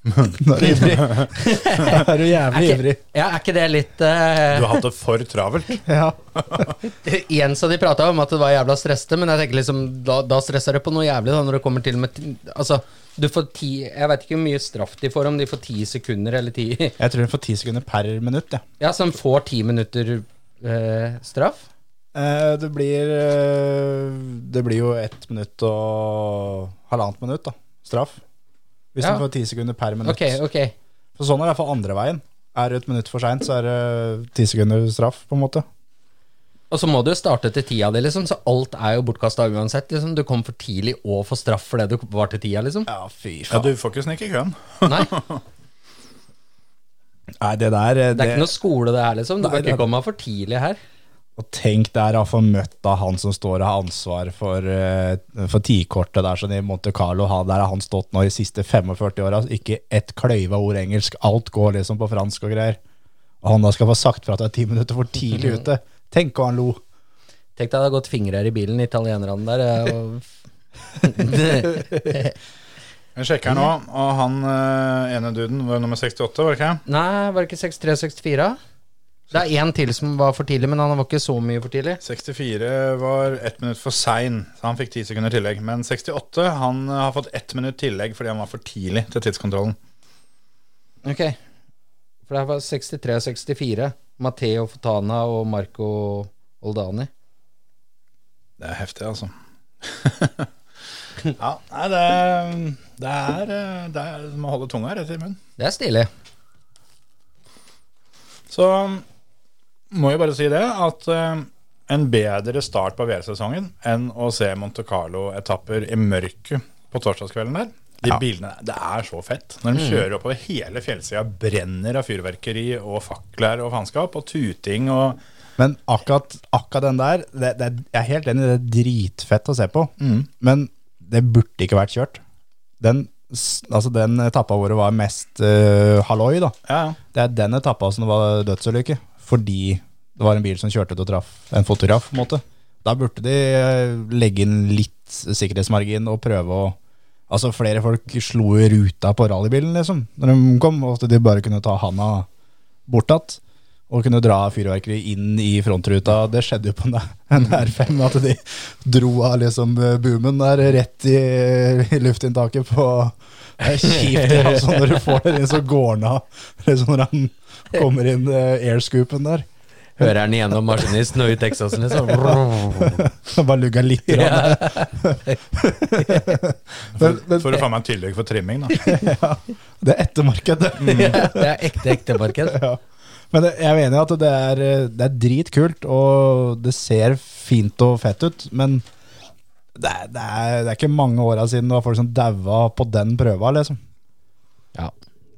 Nå er du ivrig. Er du Er jævlig ikke, ivrig. ja, er ikke det litt uh... Du har hatt det for travelt. [laughs] Ja. Igjen så de prata om at det var jævla stressete, men jeg tenker liksom da, da stresser det på noe jævlig da når det kommer til med Altså, du får ti Jeg vet ikke hvor mye straff de får, om de får ti sekunder eller ti Jeg tror de får ti sekunder per minutt. Ja. Ja, så de får ti minutter uh, straff? Uh, det, blir, det blir jo ett minutt og halvannet minutt, da. Straff. Hvis Ja. du får ti sekunder per minutt. Okay, okay. For sånn er det iallfall andre veien. Er det et minutt for seint, så er det ti sekunder straff, på en måte. Og så må du jo starte til tida di, liksom, så alt er jo bortkasta uansett. Liksom. Du kom for tidlig og får straff for det du var til tida, liksom. Ja, fy faen. Ja, du får ikke snike i køen. Nei, [laughs] Nei, det der Det, det er ikke noe skole det her, liksom. Du Nei, bør det- ikke komme for tidlig her. Og tenk der å få møtt av han som står og har ansvar for, eh, for tidkortet der sånn i Monte Carlo. Ha- Der har han stått nå de siste 45 åra. Ikke ett kløyva ord engelsk. Alt går liksom på fransk og greier. Og han da skal få sagt fra at det er ti minutter for tidlig [laughs] ute. Tenk hva han lo. Tenk deg det hadde gått fingre i bilen, italienerne der. Og... [laughs] Jeg sjekker nå, og han eh, ene duden var nummer 68, var det ikke? Nei, var det ikke 63-64? Det er én til som var for tidlig, men han var ikke så mye for tidlig. 64 var ett minutt for sein, så han fikk ti sekunder tillegg. Men 68 han har fått ett minutt tillegg fordi han var for tidlig til tidskontrollen. Ok. For det var 63-64. Matteo Fotana og Marco Oldani. Det er heftig, altså. [laughs] ja, nei, det, det er Det er som å holde tunga rett i munnen. Det er stilig. Så må jeg bare si det, at uh, en bedre start på VR-sesongen enn å se Monte Carlo-etapper i mørket på torsdagskvelden der. De bilene, Det er så fett. Når de kjører oppover hele fjellsida, brenner av fyrverkeri og fakler og faenskap og tuting og Men akkurat, akkurat den der, det, det, jeg er helt enig, det er dritfett å se på. Men det burde ikke vært kjørt. Den, altså den etappa hvor det var mest uh, halloi, da. Ja, Det er den etappa som det var dødsulykke. Fordi det var en bil som kjørte ut og traff en fotograf. på en måte. Da burde de eh, legge inn litt sikkerhetsmargin og prøve å Altså Flere folk slo ruta på rallybilen liksom når de kom, og at de bare kunne ta handa bort att. Og kunne dra fyrverkeri inn i frontruta. Det skjedde jo på en R5, at de dro av liksom boomen der rett i, i luftinntaket på Det er kjipt altså, når du får det inn, så går den av liksom når han kommer inn uh, airscoopen der. Hører den igjennom maskinisten og ut Texasen, liksom. [laughs] Bare lugga litt. Ja. [laughs] men, men, For å faen meg en tillegg for trimming, da. det er ettermarkedet. det er ekte ektemarked. [laughs] Ja. Men det- jeg mener at det er, det er dritkult, og det ser fint og fett ut. Men det er, det er, det er ikke mange åra siden det var folk som daua på den prøva, liksom. Ja.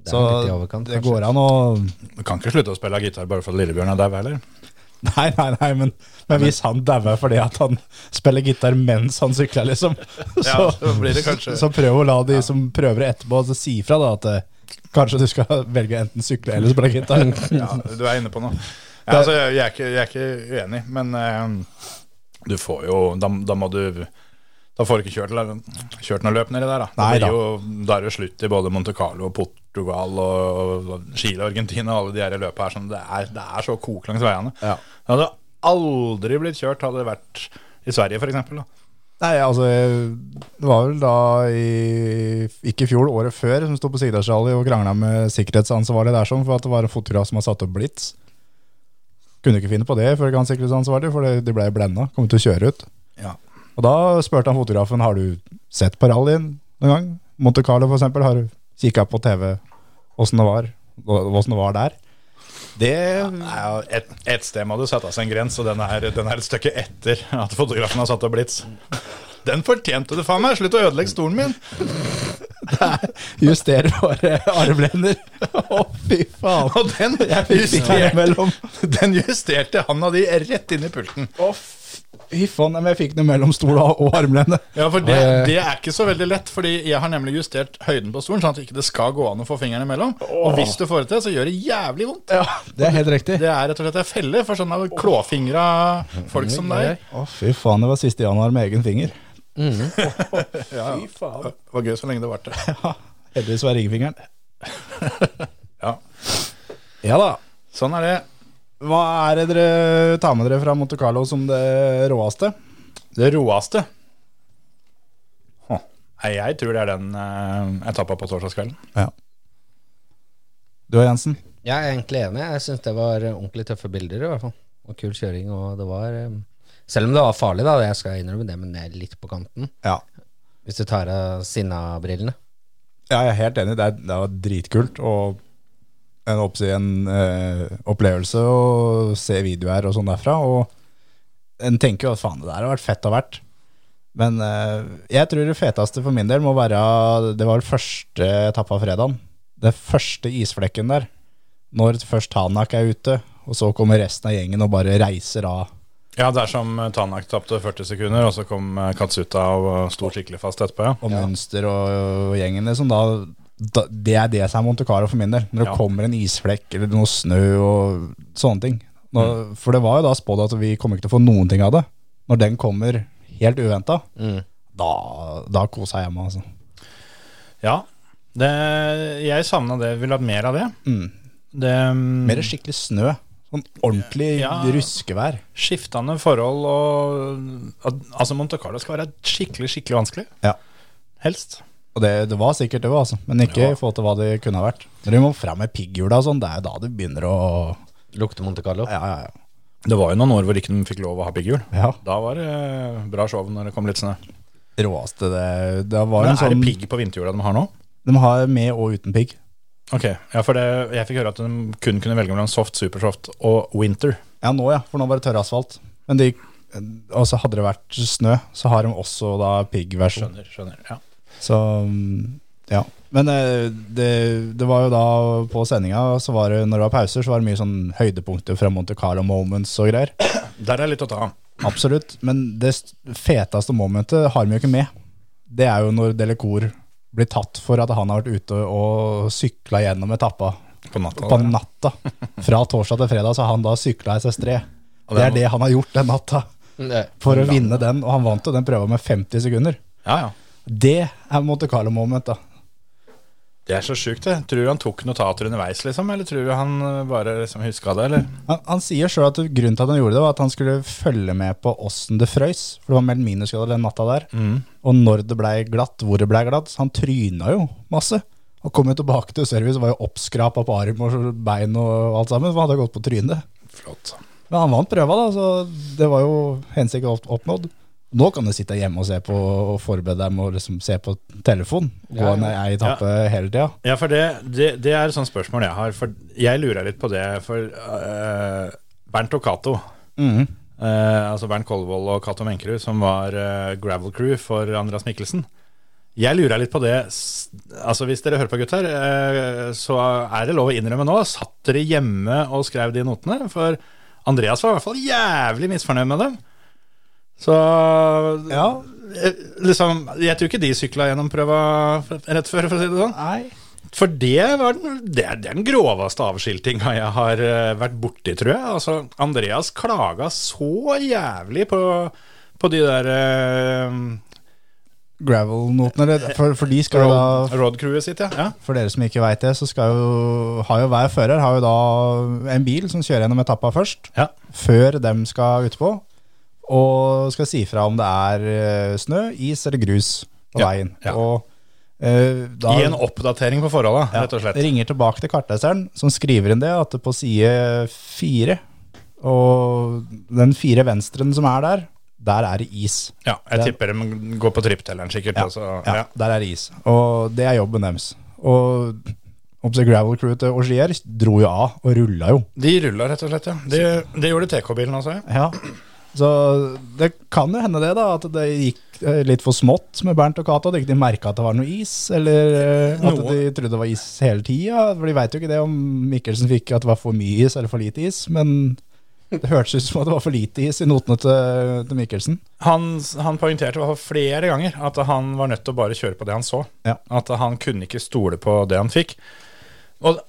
Det Så overkant, det går an å Du kan ikke slutte å spille gitar bare for at Lillebjørn er dau, heller. [laughs] Nei, nei, nei, men, men hvis han dauer fordi at han spiller gitar mens han sykler, liksom, [laughs] så, Ja, så blir det kanskje- så prøv å la de som prøver etterpå, så si fra da at eh, kanskje du skal [laughs] velge enten sykle eller spille gitar. Ja, du er inne på noe. Ja, altså, jeg, er ikke, jeg er ikke uenig, men uh, du får jo Da, da må du Da får du ikke kjørt, kjørt noe løp nedi der, da. Det Nei da. Jo, da er det slutt i både Monte Carlo og Portugal og, Chile og Argentina og alle de her løpene her. Sånn, det, er, det er så kok langs veiene. Ja. Det hadde aldri blitt kjørt hadde det vært i Sverige, f.eks. Nei, altså Det var vel da i Ikke i fjor, året før, som sto på Sigdalsrally og krangla med sikkerhetsansvarlig der sånn, for at det var en fotograf som har satt opp blits. Kunne ikke finne på det før han sikkerhetsansvarlig, for det- de ble blenda. Kom til å kjøre ut. Ja. Og da spurte han fotografen har du sett på rallyen noen gang. Monte Carlo, for eksempel. Har du kikka på TV åssen det var? Åssen det var der? Det ja, et, et sted må det settes en grens, og den er, den er et stykke etter at fotografen har satt opp blits. Den fortjente du faen meg! Slutt å ødelegge stolen min! justerbare armlener. Å, fy faen. Og den justerte, den justerte handa di rett inn i pulten. Å, fy faen. Men jeg fikk det mellom stola og armlenet. armlene. Ja, for det, det er ikke så veldig lett, fordi jeg har nemlig justert høyden på stolen, sånn at det ikke skal gå an å få fingrene imellom. Og hvis du får det til, så gjør det jævlig vondt. Ja, det er helt riktig. Det er rett og slett en felle for sånne klåfingra folk som deg. Å, fy faen. Det var siste januar med egen finger. [laughs] Ja, Fy faen. det var gøy så lenge det varte. [laughs] Ja, heldigvis var ringfingeren. [laughs] Ja, Ja da. sånn er det. Hva er det dere tar med dere fra Monte Carlo som det råeste? Det råeste. Nei, Jeg tror det er den jeg etappa på torsdagskvelden. Ja. Du og Jensen? Jeg er egentlig enig. Jeg syns det var eh, ordentlig tøffe bilder, i hvert fall. Og kul kjøring. Og det var eh, Selv om det var farlig, da, jeg skal innrømme det, men det er litt på kanten. Ja. Hvis du tar av Sinna-brillene. Ja, jeg er helt enig. Det, er, det var dritkult. Og en, en eh, opplevelse å se videoer og sånn derfra. Og en tenker jo at faen, det der har vært fett av hvert. Men eh, jeg tror det feteste for min del må være Det var første etappe av fredagen. Det første isflekken der. Når først Tanak er ute, og så kommer resten av gjengen og bare reiser av. Ja, det er som Tanak tapte 40 sekunder, og så kom Katsuta og sto skikkelig fast etterpå, ja. Og Mønster og, og gjengen, liksom. Da, da, det er det som er Monte Carlo for min del. Når det Ja. kommer en isflekk eller noe snø og sånne ting. Nå, For det var jo da spådd at vi kommer ikke til å få noen ting av det. Når den kommer helt uventa, Mm. da, da koser jeg meg, altså. Ja, det, jeg savna det. Ville hatt mer av det. Mm. det um, Mer skikkelig snø. Sånn ordentlig Ja. ruskevær. skiftende forhold og at, Altså, Monte Carlo skal være skikkelig, skikkelig vanskelig. Ja. Helst. Og det, det var sikkert det, altså. men ikke Ja. i forhold til hva det kunne ha vært. Når de må fram med pigghjula og sånn, det er da det begynner å Lukte Monte Carlo. Ja, ja, ja. Det var jo noen år hvor ikke de fikk lov å ha pigghjul. Ja. Da var det eh, bra show når det kom litt snø. Råeste det Det var Men en er sånn det pigg på vinterhjula de har nå? De har med og uten pigg. Ok, ja, for det, jeg fikk høre at de kun kunne velge mellom soft, supersoft og winter. Ja, nå ja, for nå var det tørr asfalt. Men de, hadde det vært snø, så har de også da piggversjon. Skjønner, skjønner. Ja. Så ja. Men eh, det, det var jo da på sendinga, så var det, når det var pauser, så var det mye sånn høydepunkter fra Monte Carlo Moments og greier. Der er litt å ta av. Absolutt. Men det feteste momentet har vi jo ikke med. Det er jo når Delecour blir tatt for at han har vært ute og sykla gjennom etappa På natta. på natta. Fra torsdag til fredag så har han da sykla SS3. Det det er det han har gjort den natta for å vinne den, og han vant jo den prøva med 50 sekunder. Ja, ja. Det er Monte Carlo moment, da. Det er så sjukt, det. Tror du han tok notater underveis, liksom? Eller tror du han eh, bare liksom huska det, eller? Han, han sier sjøl at grunnen til at han gjorde det, var at han skulle følge med på åssen det frøys. For det var meldt minusgrader den natta der. Og når det blei glatt, hvor det blei glatt. Så han tryna jo masse. Han kom jo tilbake til service, og var jo oppskrapa på arm og bein og alt sammen. For han hadde gått på trynet. Flott. Men han vant prøva, da, så det var jo hensikten oppnådd. Nå kan du sitte hjemme og se på og forberede deg med å liksom se på telefon. Gå Ja, ja. en ei etappe hele tida. Ja, for det, det, det er et sånt spørsmål jeg har. For jeg lurer litt på det, for uh, Bernt og Cato mm -hmm. uh, Altså Bernt Kolvold og Cato Menkerud, som var uh, gravel crew for Andreas Mikkelsen. Jeg lurer litt på det Altså Hvis dere hører på, gutter, uh, så er det lov å innrømme nå. Satt dere hjemme og skrev de notene? For Andreas var i hvert fall jævlig misfornøyd med dem. Så Ja. eh, liksom, Jeg tror ikke de sykla gjennom prøva rett før, for å si det sånn. Nei. For det, var den, det, er, den groveste avskiltinga jeg har eh, vært borti, tror jeg. Altså, Andreas klaga så jævlig på, på de der uh, Gravel-notene, for, for de skal Road, da road-crewet sitt, ja. ja. For dere som ikke veit det, så skal jo, har jo hver fører har jo da en bil som kjører gjennom etappa først, Ja. før dem skal utpå, og skal si fra om det er eh, snø, is eller grus på Ja, veien. ja. Og eh, da Gi en oppdatering på forholda, ja, rett og slett. ringer tilbake til kartleseren, som skriver inn det, at det på side fire, og den fire venstren som er der, der er det is. Ja, jeg Den- tipper de går på tripptelleren, sikkert. Ja, altså, ja, ja. der er det is. Og det er jobben deres. Og Oppsett Gravel Crew til Augier dro jo av, og rulla jo. De rulla, rett og slett. ja Det de gjorde TK-bilen også. Ja. Så det kan jo hende det, da, at det gikk eh, litt for smått med Bernt og Cato. At ikke de merka at det var noe is, eller eh, at Noe. de trodde det var is hele tida. For de veit jo ikke det om Mikkelsen fikk at det var for mye is eller for lite is. Men det hørtes ut som at det var for lite is i notene til, til Mikkelsen. Han, han poengterte i hvert fall flere ganger at han var nødt til å bare kjøre på det han så. Ja. At han kunne ikke stole på det han fikk. Og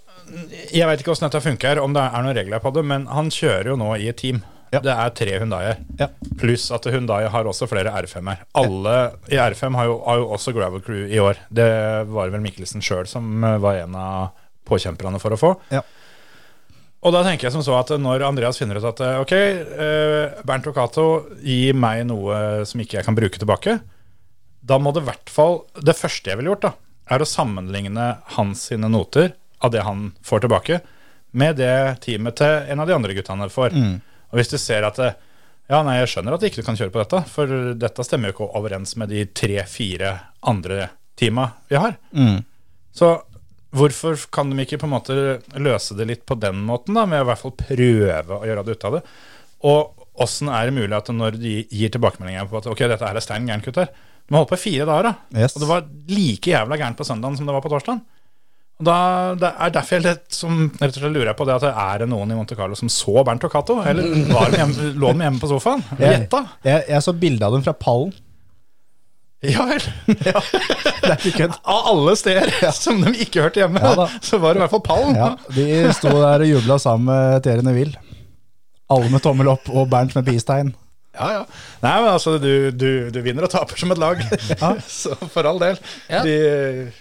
Jeg veit ikke åssen dette funker, om det er noen regler på det, men han kjører jo nå i et team. Ja. Det er tre Hundaier. Ja. Pluss at Hundai har også flere R5-er. Alle i R5 har jo, har jo også Gravel Crew i år. Det var vel Mikkelsen sjøl som eh, var en av påkjemperne for å få. Ja. Og da tenker jeg som så at når Andreas finner ut at eh, ok, eh, Bernt og Cato gir meg noe som ikke jeg kan bruke tilbake, da må det i hvert fall Det første jeg ville gjort, da, er å sammenligne hans sine noter av det han får tilbake, med det teamet til en av de andre guttene får. Og hvis du ser at det, ja, nei, jeg skjønner at du ikke kan kjøre på dette, for dette stemmer jo ikke overens med de tre-fire andre teama vi har. Så hvorfor kan de ikke på en måte løse det litt på den måten, da, med å i hvert fall prøve å gjøre det ut av det? Og åssen er det mulig at når de gir tilbakemeldinger på at ok, dette her er stein gærent, gutter De har holdt på i fire dager, da. Yes. Og det var like jævla gærent på søndagen som det var på torsdagen. Og da, Det er derfor jeg litt, som, rett og slett lurer jeg på det at det er det noen i Monte Carlo som så Bernt og Cato? Eller var de hjemme, lå de hjemme på sofaen? Jeg, jeg, jeg så bilde av dem fra pallen. Ja vel. [laughs] Det er ikke kødd. Av alle steder som de ikke hørte hjemme, Ja så var det i hvert fall pallen. Ja, de sto der og jubla sammen med Thierry Neville. Alle med tommel opp og Bernt med peace-tegn. Ja, ja. Nei, men altså, du, du, du vinner og taper som et lag. [laughs] Så for all del. Ja. De,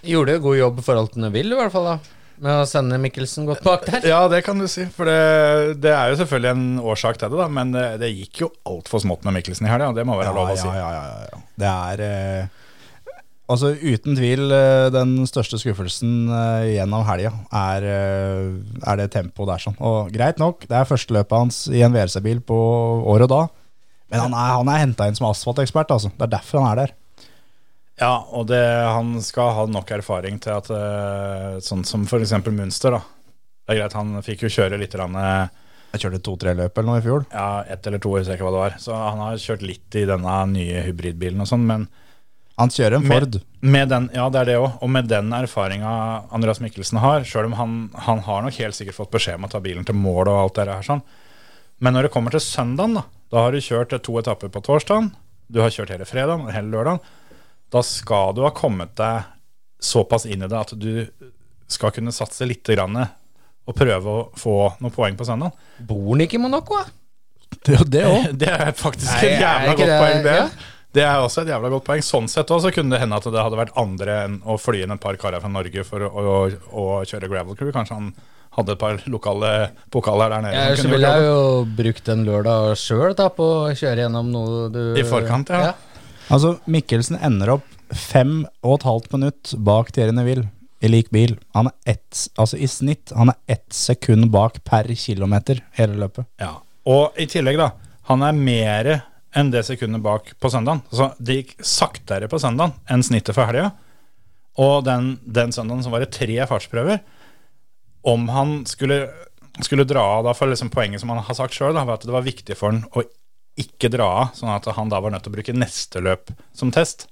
Gjorde jo god jobb i forhold til Neville, i hvert fall, da. Med å sende Mikkelsen godt bak der. ja, det kan du si. For det, det er jo selvfølgelig en årsak til det, da. Men det, det gikk jo altfor smått med Mikkelsen i helga. Det må være lov å si. ja, ja, ja, ja. Det er eh, Altså Uten tvil eh, den største skuffelsen eh, gjennom helga er, eh, er det tempoet der. sånn. Og Greit nok, det er første løpet hans i en VRC-bil på år og da. Men han er, han er henta inn som asfaltekspert. altså. Det er derfor han er der. Ja, og det, han skal ha nok erfaring til at eh, sånn som f.eks. Munster, da. Det er greit, han fikk jo kjøre litt eller annet Jeg kjørte to-tre løp eller noe i fjor. ja, ett eller to, jeg husker ikke hva det var. Så han har kjørt litt i denne nye hybridbilen og sånn, men Han kjører en Ford. Med, med den, ja, det er det òg. Og med den erfaringa Andreas Mikkelsen har, sjøl om han, han har nok helt sikkert fått beskjed om å ta bilen til mål og alt det her sånn, men når det kommer til søndagen, da, da har du kjørt to etapper på torsdagen, du har kjørt hele fredagen og hele lørdagen, da skal du ha kommet deg såpass inn i det at du skal kunne satse litt grann og prøve å få noen poeng på søndagen. Bor han ikke i Monaco? da? Det, det. [laughs] Det er faktisk Nei, et jævla godt det- poeng, det. ja? Det er også et jævla godt poeng. Sånn sett også, så kunne det hende at det hadde vært andre enn å fly inn et par karer fra Norge for å, å, å kjøre gravel crew. Kanskje han hadde et par lokale pokaler der nede. Ja, så ville jeg jo brukt en lørdag sjøl på å kjøre gjennom noe du I forkant, ja. Altså, Mikkelsen ender opp fem og et halvt minutt bak Thierry Neville i lik bil. Han er ett, altså i snitt, han er ett sekund bak per kilometer hele løpet. Ja. Og i tillegg, da. Han er mer enn det sekundet bak på søndagen. Så det gikk saktere på søndagen enn snittet for helga. Og den, den søndagen så var det tre fartsprøver. Om han skulle, skulle dra av da for liksom poenget som han har sagt sjøl, var at det var viktig for han å ikke dra av, sånn at han da var nødt til å bruke neste løp som test.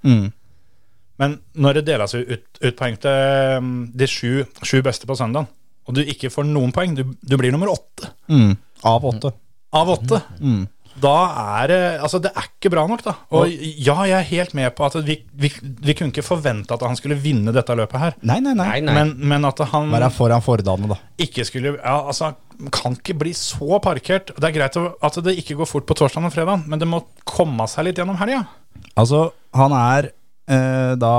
Men når det deles ut, ut poeng til um, de sju, sju beste på søndagen, og du ikke får noen poeng, du, du blir nummer åtte Mm. Av åtte. av åtte. Da er det Altså, det er ikke bra nok, da. Og ja, jeg er helt med på at vi, vi, vi kunne ikke forvente at han skulle vinne dette løpet her. Nei, nei, nei. Nei, nei. Men, men at han Være foran Fordane, da. ikke skulle Ja, altså, kan ikke bli så parkert. Det er greit at det ikke går fort på torsdag og fredag, men det må komme seg litt gjennom helga. Altså, han er eh, da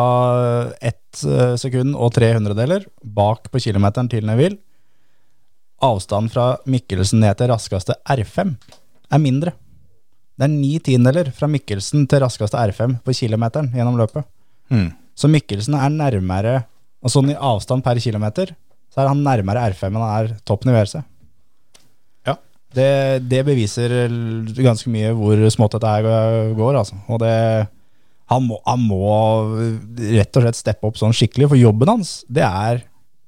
ett eh, sekund og tre hundredeler bak på kilometeren til Neville. Avstanden fra Mikkelsen ned til raskeste R5 er mindre. Det er ni tiendeler fra Mikkelsen til raskeste R5 på kilometeren gjennom løpet. Så Mikkelsen er nærmere Og sånn i avstand per kilometer, så er han nærmere R5 enn han er toppen i VRC. Ja. Det, det beviser ganske mye hvor smått dette her går, altså. Og det han må, han må rett og slett steppe opp sånn skikkelig, for jobben hans, det er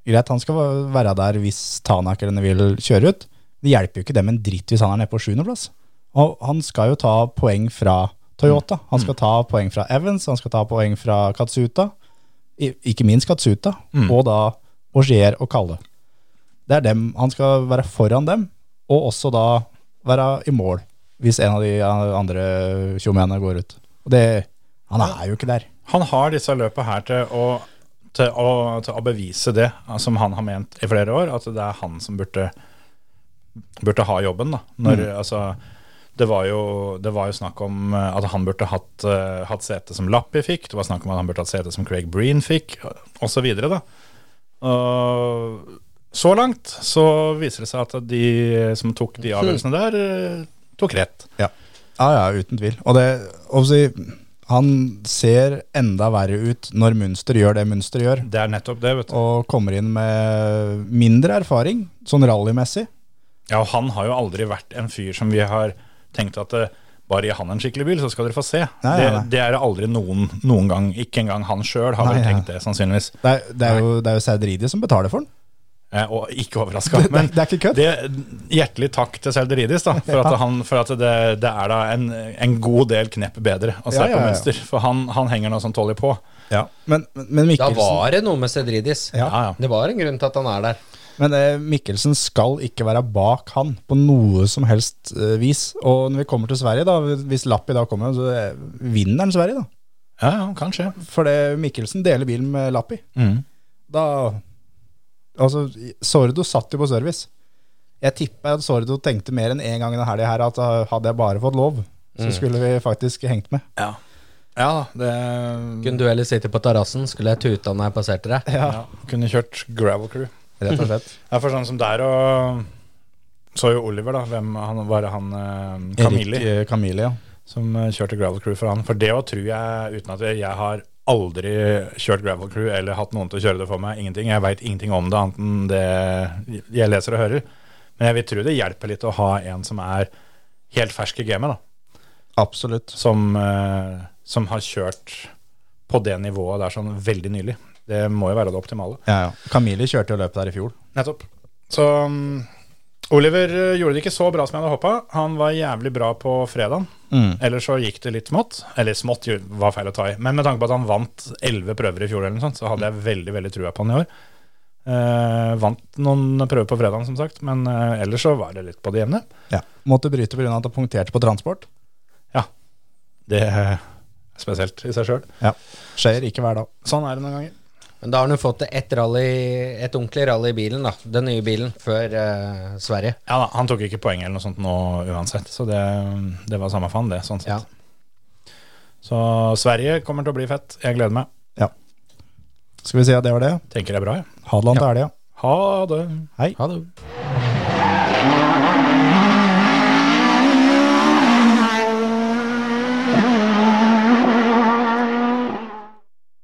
greit, han skal være der hvis Tanak eller Neville kjører ut. Det hjelper jo ikke dem en dritt hvis han er nede på sjuendeplass. Og han skal jo ta poeng fra Toyota. Han skal ta poeng fra Evans, han skal ta poeng fra Katsuta. Ikke minst Katsuta, og da Augier og Kalle. Det er dem, Han skal være foran dem, og også da være i mål hvis en av de andre tjommene går ut. Og det, han er jo ikke der. Han har disse løpa her til å, til å, til å bevise det som han har ment i flere år, at det er han som burde, burde ha jobben. da. Når, altså, det, var jo, det var jo snakk om eh, at han burde hatt, uh, hatt sete som Lappi fikk, det var snakk om at han burde hatt sete som Craig Breen fikk, osv. Og så langt så viser det seg at de som tok de avgjørelsene der, uh, tok rett. Ja, ja, ja uten tvil. Og det, han ser enda verre ut når Munster gjør det Munster gjør, Det er nettopp det, vet du. og kommer inn med mindre erfaring, sånn rallymessig. Ja, og han har jo aldri vært en fyr som vi har tenkt at eh, bare gi han en skikkelig bil, så skal dere få se. Nei, det, nei, det er det aldri noen, noen gang. Ikke engang han sjøl har Nei, vel tenkt det, sannsynligvis. Det er, det er jo, det er jo Sauderidi som betaler for den. Eh, og ikke overraska. [laughs] Men det er ikke kødd. det- hjertelig takk til Selderidis, da, for [laughs] at, han, for at det, det er da en, en god del knepp bedre å se Ja, ja, på ja. mønster. For han, han henger nå sånn tålig på. Men, men, Mikkelsen Da var det noe med Cedridis. Ja. Ja, ja. Det var en grunn til at han er der. Men eh, Mikkelsen skal ikke være bak han på noe som helst eh, vis. Og når vi kommer til Sverige, da, hvis Lappi da kommer, så eh, vinner han Sverige, da. Ja, ja, kanskje. For det, Mikkelsen deler bilen med Lappi. Mm. Da Altså, Sordo satt jo på service. Jeg tipper at Sordo tenkte mer enn én gang i denne helga her at uh, hadde jeg bare fått lov, så skulle vi faktisk hengt med. Ja. ja, det Kunne du heller sitte på terrassen, skulle jeg tuta når jeg passerte deg. ja. Kunne kjørt gravel crew. Rett og slett. Ja, for sånn som der og Så jo Oliver, da. Hvem han, var han eh, Camilli Erik Camille, ja. som eh, kjørte gravel crew for han. For det òg tror jeg, uten at jeg, jeg har aldri kjørt gravel crew eller hatt noen til å kjøre det for meg. Ingenting. Jeg veit ingenting om det, annet enn det jeg leser og hører. Men jeg vil tro det hjelper litt å ha en som er helt fersk i gamet, da. Absolutt. Som, eh, som har kjørt på det nivået der sånn veldig nylig. Det må jo være det optimale. Ja, ja. Camille kjørte jo løpet der i fjor. Nettopp. Så um, Oliver eh, gjorde det ikke så bra som jeg hadde håpa. Han var jævlig bra på fredagen. Mm. Ellers så gikk det litt smått. Eller smått var feil å ta i. Men med tanke på at han vant elleve prøver i fjor, eller noe sånt, så hadde jeg veldig veldig trua på han i år. Uh, vant noen prøver på fredagen, som sagt, men uh, ellers så var det litt på det jevne. Ja. Måtte bryte pga. at han punkterte på transport. Ja. Det er spesielt i seg sjøl. Ja. Skjer ikke hver dag. Sånn er det noen ganger. Men da har han jo fått ett rally, et ordentlig rally i bilen, da. Den nye bilen, før eh, Sverige. Ja da, Han tok ikke poeng eller noe sånt nå uansett, så det, det var samme faen, det. sånn sett. Ja. Så Sverige kommer til å bli fett. Jeg gleder meg. Ja. Skal vi si at det var det? Tenker det er bra, jeg. Hadeland til helga. Ha det. Hei. Ha det.